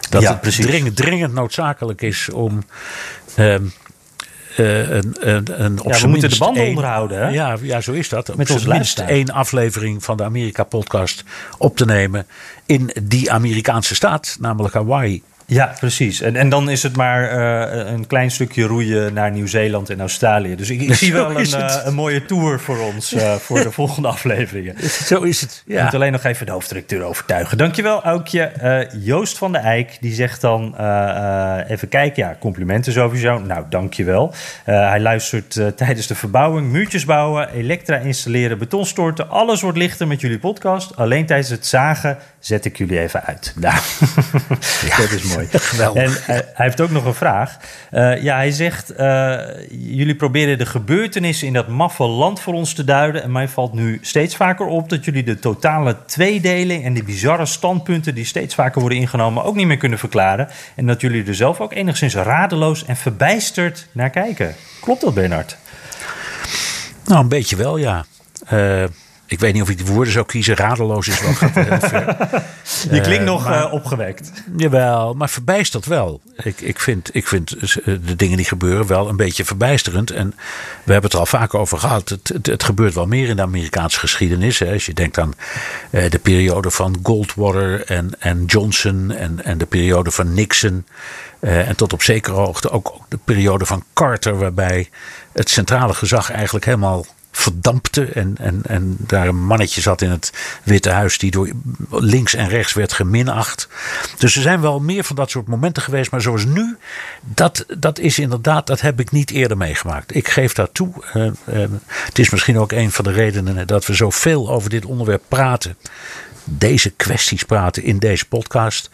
Dat ja, het dringend, dringend noodzakelijk is om... Uh, een, een, een op ja, we moeten de banden één, onderhouden. Hè? Ja, ja, zo is dat. Met op minst één aflevering van de Amerika-podcast op te nemen in die Amerikaanse staat, namelijk Hawaii. Ja, precies. En, en dan is het maar uh, een klein stukje roeien naar Nieuw-Zeeland en Australië. Dus ik, ik zie wel een, uh, een, mooie tour voor ons uh, voor de volgende afleveringen. Zo is het. Ja. Ik moet alleen nog even de hoofddirecteur overtuigen. Dankjewel, Aukje. Joost van der Eijk, die zegt dan even kijken. Ja, complimenten sowieso. Nou, dankjewel. hij luistert tijdens de verbouwing. Muurtjes bouwen, elektra installeren, betonstorten. Alles wordt lichter met jullie podcast. Alleen tijdens het zagen zet ik jullie even uit. Nou, ja. dat is mooi. Geweldig. En uh, hij heeft ook nog een vraag. Uh, ja, hij zegt: uh, Jullie proberen de gebeurtenissen in dat maffe land voor ons te duiden. En mij valt nu steeds vaker op dat jullie de totale tweedeling en die bizarre standpunten die steeds vaker worden ingenomen ook niet meer kunnen verklaren. En dat jullie er zelf ook enigszins radeloos en verbijsterd naar kijken. Klopt dat, Bernard? Nou, een beetje wel, ja. Ik weet niet of ik die woorden zou kiezen. Radeloos is wel. Je klinkt nog maar, uh, opgewekt. Jawel, maar verbijstert wel. Ik, ik, vind, ik vind de dingen die gebeuren wel een beetje verbijsterend. En we hebben het er al vaak over gehad. Het, het, het gebeurt wel meer in de Amerikaanse geschiedenis. Hè. Als je denkt aan de periode van Goldwater en, en Johnson en, en de periode van Nixon. en tot op zekere hoogte ook de periode van Carter, waarbij het centrale gezag eigenlijk helemaal verdampte. En, en, en daar een mannetje zat in het Witte Huis die door links en rechts werd geminacht. Dus er zijn wel meer van dat soort momenten geweest. Maar zoals nu, dat, dat is inderdaad, dat heb ik niet eerder meegemaakt. Ik geef dat toe. Uh, uh, het is misschien ook een van de redenen dat we zoveel over dit onderwerp praten. Deze kwesties praten in deze podcast.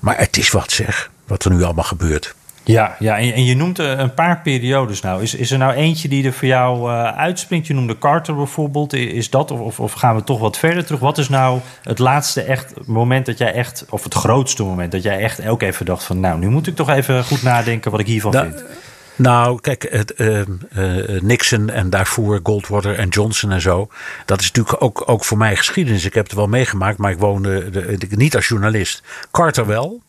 Maar het is wat zeg, wat er nu allemaal gebeurt. Ja, ja en, en je noemt een paar periodes nou. Is, is er nou eentje die er voor jou uh, uitspringt? Je noemde Carter bijvoorbeeld. Is dat, of, of gaan we toch wat verder terug? Wat is nou het laatste echt moment dat jij echt, of het grootste moment dat jij echt ook even dacht van, nou, nu moet ik toch even goed nadenken wat ik hiervan da, vind? Nou, kijk, het, uh, uh, Nixon en daarvoor Goldwater en Johnson en zo. Dat is natuurlijk ook, ook voor mij geschiedenis. Ik heb het wel meegemaakt, maar ik woonde de, de, niet als journalist. Carter wel.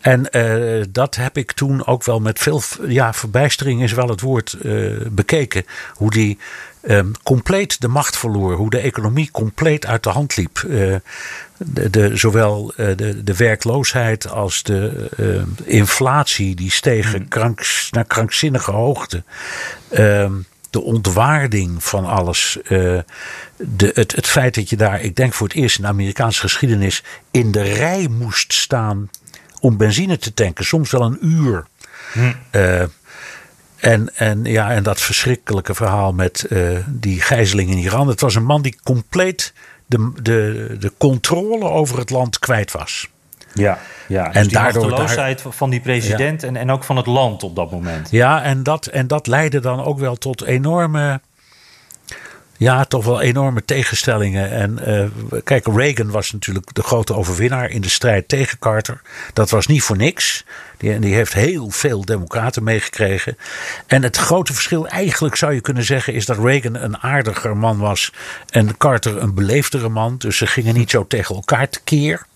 En uh, dat heb ik toen ook wel met veel, ja, verbijstering is wel het woord, uh, bekeken. Hoe die um, compleet de macht verloor. Hoe de economie compleet uit de hand liep. Uh, de, de, zowel de, de werkloosheid als de inflatie die stegen hmm. naar krankzinnige hoogte. Ehm, de ontwaarding van alles. De, het, het feit dat je daar, ik denk voor het eerst in de Amerikaanse geschiedenis, in de rij moest staan om benzine te tanken. Soms wel een uur. Hm. Uh, en, en, ja, en dat verschrikkelijke verhaal met uh, die gijzeling in Iran. Het was een man die compleet de, de, de controle over het land kwijt was. Ja, ja. Dus en die daardoor daar, van die president en, en ook van het land op dat moment. Ja, en dat, en dat leidde dan ook wel tot enorme ja, toch wel enorme tegenstellingen. En uh, kijk, Reagan was natuurlijk de grote overwinnaar in de strijd tegen Carter. Dat was niet voor niks. Die, die heeft heel veel democraten meegekregen. En het grote verschil, eigenlijk zou je kunnen zeggen, is dat Reagan een aardiger man was en Carter een beleefdere man. Dus ze gingen niet zo tegen elkaar tekeer.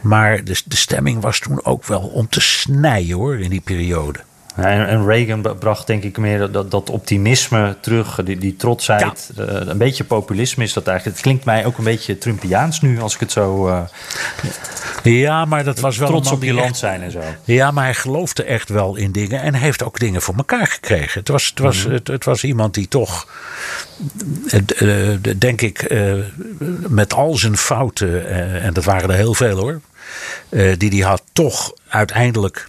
Maar de, de stemming was toen ook wel om te snijden hoor, in die periode. En, Reagan bracht denk ik meer dat, dat optimisme terug, die, die trotsheid. Eh, een beetje populisme is dat eigenlijk. Het klinkt mij ook een beetje Trumpiaans nu, als ik het zo... Uh, ja, maar dat was wel... Trots op je land zijn en zo. Ja, maar hij geloofde echt wel in dingen en heeft ook dingen voor elkaar gekregen. Het was, het was, mhm. het, was iemand die toch, uh, denk ik, met al zijn fouten, en dat waren er heel veel hoor, die hij had, toch uiteindelijk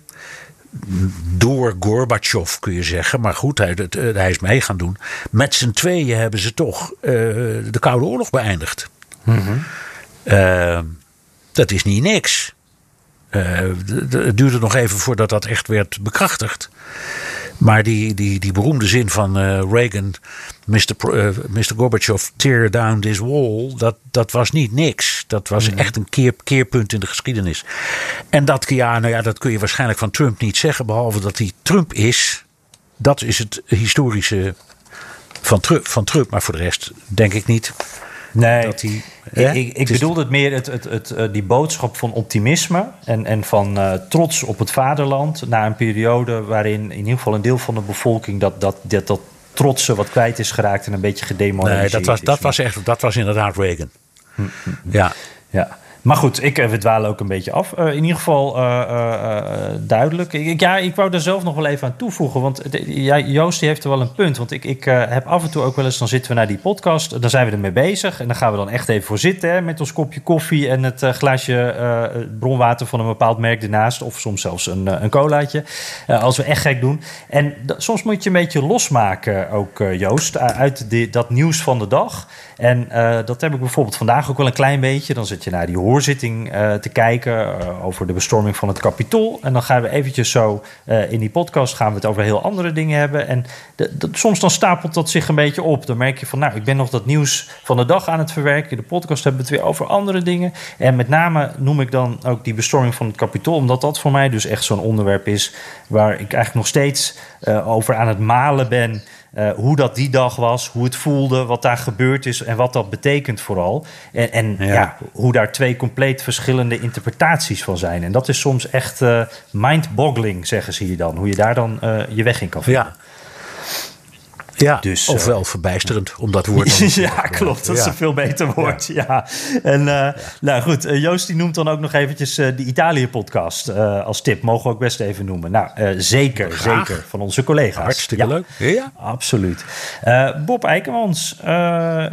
door Gorbachev kun je zeggen. Maar goed, hij, hij is mee gaan doen. Met z'n tweeën hebben ze toch uh, de Koude Oorlog beëindigd. Mm uh, dat is niet niks. Uh, het duurde nog even voordat dat echt werd bekrachtigd. Maar die, die, die beroemde zin van uh, Reagan, Mr. Uh, Mr. Gorbachev, tear down this wall, dat, dat was niet niks. Dat was echt een keer, keerpunt in de geschiedenis. En dat, ja, nou ja, dat kun je waarschijnlijk van Trump niet zeggen, behalve dat hij Trump is. Dat is het historische van Trump, van Trump. Maar voor de rest denk ik niet. Nee, dat hij, ik, ik, ik bedoelde het meer het, het, het, uh, die boodschap van optimisme en, en van uh, trots op het vaderland. Na een periode waarin in ieder geval een deel van de bevolking dat, dat, dat, dat trotsen wat kwijt is geraakt en een beetje gedemoraliseerd. Nee, dat was, dat was, echt, dat was inderdaad Reagan. Hm, hm, hm. Ja. ja. Maar goed, ik, eh, we ook een beetje af. Uh, in ieder geval uh, duidelijk. Ik, ja, ik wou er zelf nog wel even aan toevoegen. Want Joost die heeft er wel een punt. Want ik, ik heb af en toe ook wel eens... dan zitten we naar die podcast, dan zijn we ermee bezig. En dan gaan we dan echt even voor zitten... Met ons kopje koffie en het glaasje bronwater... van een bepaald merk ernaast. Of soms zelfs een, een colaatje. als we echt gek doen. En soms moet je een beetje losmaken ook, Joost... uit dat nieuws van de dag... En uh, dat heb ik bijvoorbeeld vandaag ook wel een klein beetje. Dan zit je naar die hoorzitting uh, te kijken uh, over de bestorming van het kapitool. En dan gaan we eventjes zo in die podcast gaan we het over heel andere dingen hebben. En de, soms dan stapelt dat zich een beetje op. Dan merk je van, nou, ik ben nog dat nieuws van de dag aan het verwerken. In de podcast hebben we het weer over andere dingen. En met name noem ik dan ook die bestorming van het kapitool. Omdat dat voor mij dus echt zo'n onderwerp is waar ik eigenlijk nog steeds over aan het malen ben. Uh, hoe dat die dag was, hoe het voelde, wat daar gebeurd is en wat dat betekent vooral. En, en ja. ja. hoe daar twee compleet verschillende interpretaties van zijn. En dat is soms echt uh, mind-boggling, zeggen ze hier dan. Hoe je daar dan uh, je weg in kan vinden. Ja. Ja, dus, ofwel uh, verbijsterend, om dat woord Ja, klopt. Dat is een veel beter woord. Ja. En uh, nou goed, uh, Joost die noemt dan ook nog eventjes de Italië-podcast als tip. Mogen we ook best even noemen. Nou, zeker, zeker. Van onze collega's. Hartstikke leuk. Ja, absoluut. Bob Eikemans,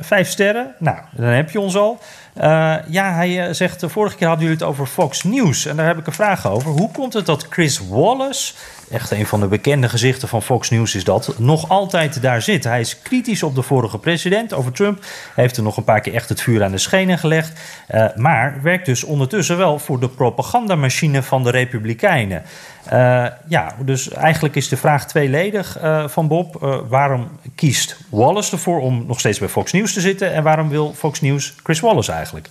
vijf sterren. Nou, dan heb je ons al. Ja, hij zegt, de vorige keer hadden jullie het over Fox News. En daar heb ik een vraag over. Hoe komt het dat Chris Wallace echt een van de bekende gezichten van Fox News is dat, nog altijd daar zit. Hij is kritisch op de vorige president, over Trump. Heeft er nog een paar keer echt het vuur aan de schenen gelegd. Maar werkt dus ondertussen wel voor de propagandamachine van de Republikeinen. Uh, ja, dus eigenlijk is de vraag tweeledig uh, van Bob. waarom kiest Wallace ervoor om nog steeds bij Fox News te zitten? En waarom wil Fox News Chris Wallace eigenlijk?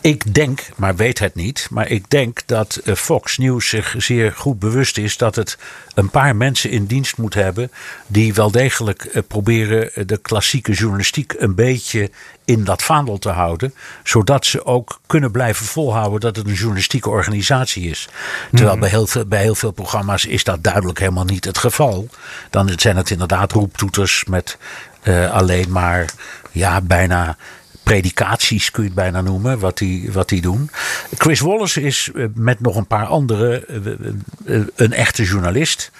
Ik denk, maar weet het niet, maar ik denk dat eh, Fox News zich zeer goed bewust is dat het een paar mensen in dienst moet hebben die wel degelijk eh, proberen de klassieke journalistiek een beetje in dat vaandel te houden, zodat ze ook kunnen blijven volhouden dat het een journalistieke organisatie is. Terwijl bij, heel veel, bij veel programma's is dat duidelijk helemaal niet het geval. Dan zijn het inderdaad roeptoeters met uh, alleen maar ja, bijna predikaties kun je het bijna noemen, wat die, wat die doen. Chris Wallace is eh, met nog een paar anderen eh, een echte journalist.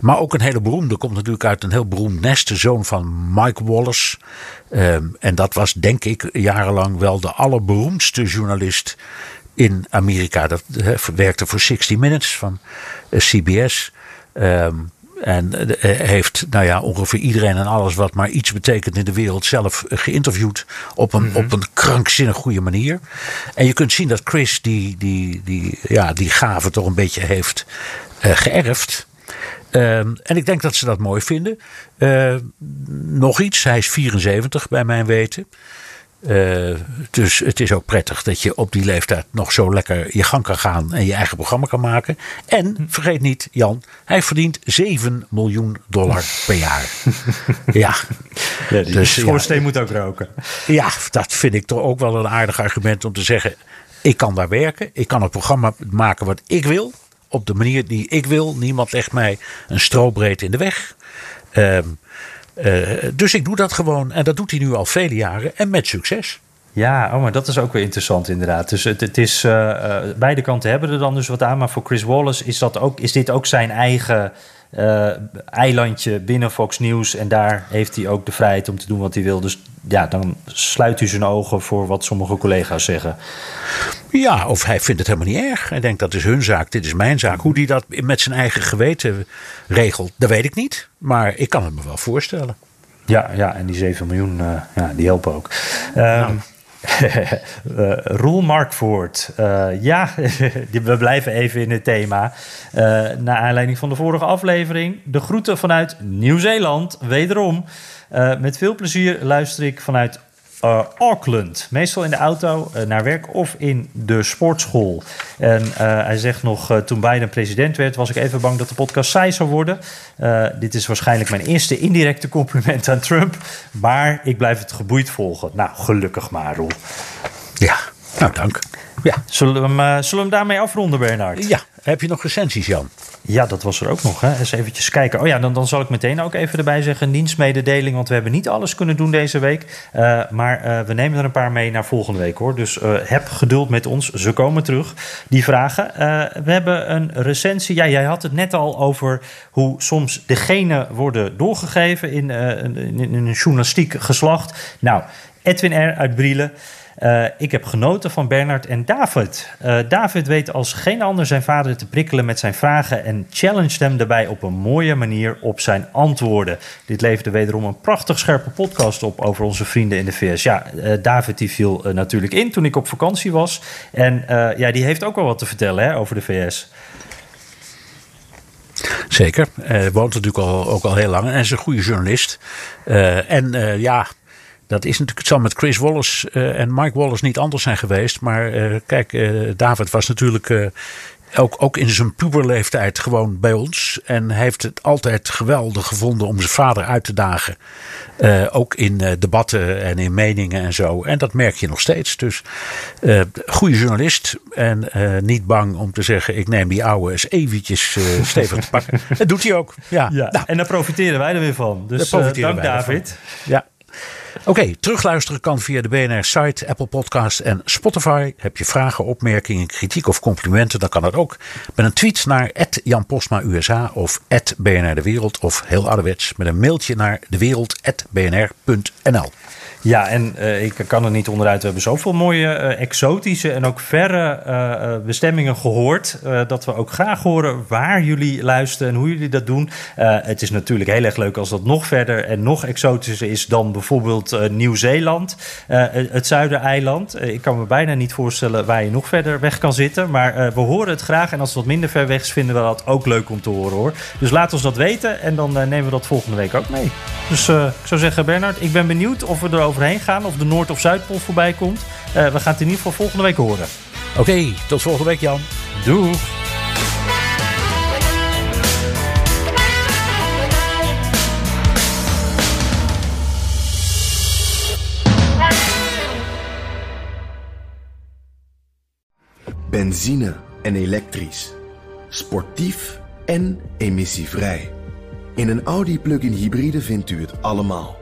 Maar ook een hele beroemde, komt natuurlijk uit een heel beroemd nest. De zoon van Mike Wallace. Ehm, en dat was denk ik jarenlang wel de allerberoemdste journalist in Amerika. Dat werkte voor 60 Minutes van CBS. Um, en eh, heeft nou ja, ongeveer iedereen en alles wat maar iets betekent in de wereld zelf geïnterviewd. Op een, mm -hmm. op een krankzinnig goede manier. En je kunt zien dat Chris die, die, die, ja, die gave toch een beetje heeft uh, geërfd. Uh, en ik denk dat ze dat mooi vinden. Uh, nog iets, hij is 74 bij mijn weten. Uh, dus het is ook prettig dat je op die leeftijd nog zo lekker je gang kan gaan en je eigen programma kan maken. En vergeet niet, Jan, hij verdient 7 miljoen dollar per jaar. ja. ja die dus, schoorsteen ja, moet ook roken. Ja, dat vind ik toch ook wel een aardig argument om te zeggen: ik kan daar werken, ik kan een programma maken wat ik wil, op de manier die ik wil. Niemand legt mij een strobreed in de weg. Uh, uh, dus ik doe dat gewoon. En dat doet hij nu al vele jaren. En met succes. Ja, oh, maar dat is ook weer interessant inderdaad. Dus het, het is, uh, uh, beide kanten hebben er dan dus wat aan. Maar voor Chris Wallace is, dat ook, is dit ook zijn eigen eilandje binnen Fox News. En daar heeft hij ook de vrijheid om te doen wat hij wil. Dus ja, dan sluit u zijn ogen voor wat sommige collega's zeggen. Ja, of hij vindt het helemaal niet erg. Hij denkt dat is hun zaak, dit is mijn zaak. Hoe hij dat met zijn eigen geweten regelt, dat weet ik niet. Maar ik kan het me wel voorstellen. Ja, ja en die 7 miljoen, uh, ja, die helpen ook. Um, nou. Uh, Roel. Uh, ja, we blijven even in het thema. Uh, naar aanleiding van de vorige aflevering. De groeten vanuit Nieuw-Zeeland, wederom. Met veel plezier luister ik vanuit uh, Auckland. Meestal in de auto uh, naar werk of in de sportschool. En hij zegt nog, toen Biden president werd, was ik even bang dat de podcast saai zou worden. dit is waarschijnlijk mijn eerste indirecte compliment aan Trump. Maar ik blijf het geboeid volgen. Nou, gelukkig maar, Roel. Ja, nou dank. Ja. Zullen, we hem, zullen we hem daarmee afronden, Bernard? Ja. Heb je nog recensies, Jan? Ja, dat was er ook nog. Hè. Eens eventjes kijken. Oh ja, dan, dan zal ik meteen ook even erbij zeggen... een dienstmededeling, want we hebben niet alles kunnen doen deze week. Uh, maar uh, we nemen er een paar mee naar volgende week, hoor. Dus uh, heb geduld met ons. Ze komen terug, die vragen. we hebben een recensie. Ja, jij had het net al over hoe soms de genen worden doorgegeven... in, in, in een journalistiek geslacht. Nou, Edwin R. uit Brielen... Uh, ik heb genoten van Bernard en David. Uh, David weet als geen ander zijn vader te prikkelen met zijn vragen en challenged hem daarbij op een mooie manier op zijn antwoorden. Dit leverde wederom een prachtig scherpe podcast op over onze vrienden in de VS. Ja, uh, David die viel natuurlijk in toen ik op vakantie was. En ja, die heeft ook wel wat te vertellen hè, over de VS. Zeker. Woont natuurlijk al, ook al heel lang en is een goede journalist. en ja, dat is natuurlijk, het zal met Chris Wallace uh, en Mike Wallace niet anders zijn geweest. Maar uh, kijk, uh, David was natuurlijk ook, ook in zijn puberleeftijd gewoon bij ons. En heeft het altijd geweldig gevonden om zijn vader uit te dagen. ook in debatten en in meningen en zo. En dat merk je nog steeds. Dus goede journalist. En niet bang om te zeggen: ik neem die oude eens eventjes stevig te pakken. dat doet hij ook. Ja. ja nou. En daar profiteren wij er weer van. Dus dank David. Ja. Oké, terugluisteren kan via de BNR-site, Apple Podcast en Spotify. Heb je vragen, opmerkingen, kritiek of complimenten, dan kan dat ook met een tweet naar Jan Postma USA of BNR De Wereld of heel ouderwets met een mailtje naar dewereld.bnr.nl. Ja, en uh, ik kan er niet onderuit. We hebben zoveel mooie uh, exotische en ook verre uh, bestemmingen gehoord. dat we ook graag horen waar jullie luisteren en hoe jullie dat doen. het is natuurlijk heel erg leuk als dat nog verder en nog exotischer is dan bijvoorbeeld Nieuw-Zeeland, het Zuidereiland. ik kan me bijna niet voorstellen waar je nog verder weg kan zitten. Maar we horen het graag. En als het wat minder ver weg is, vinden we dat ook leuk om te horen hoor. Dus laat ons dat weten en dan nemen we dat volgende week ook mee. Dus ik zou zeggen, Bernard, ik ben benieuwd of we erover overheen gaan of de Noord- of Zuidpool voorbij komt. we gaan het in ieder geval volgende week horen. Oké, tot volgende week Jan. Doei. Benzine en elektrisch. Sportief en emissievrij. In een Audi plug-in hybride vindt u het allemaal.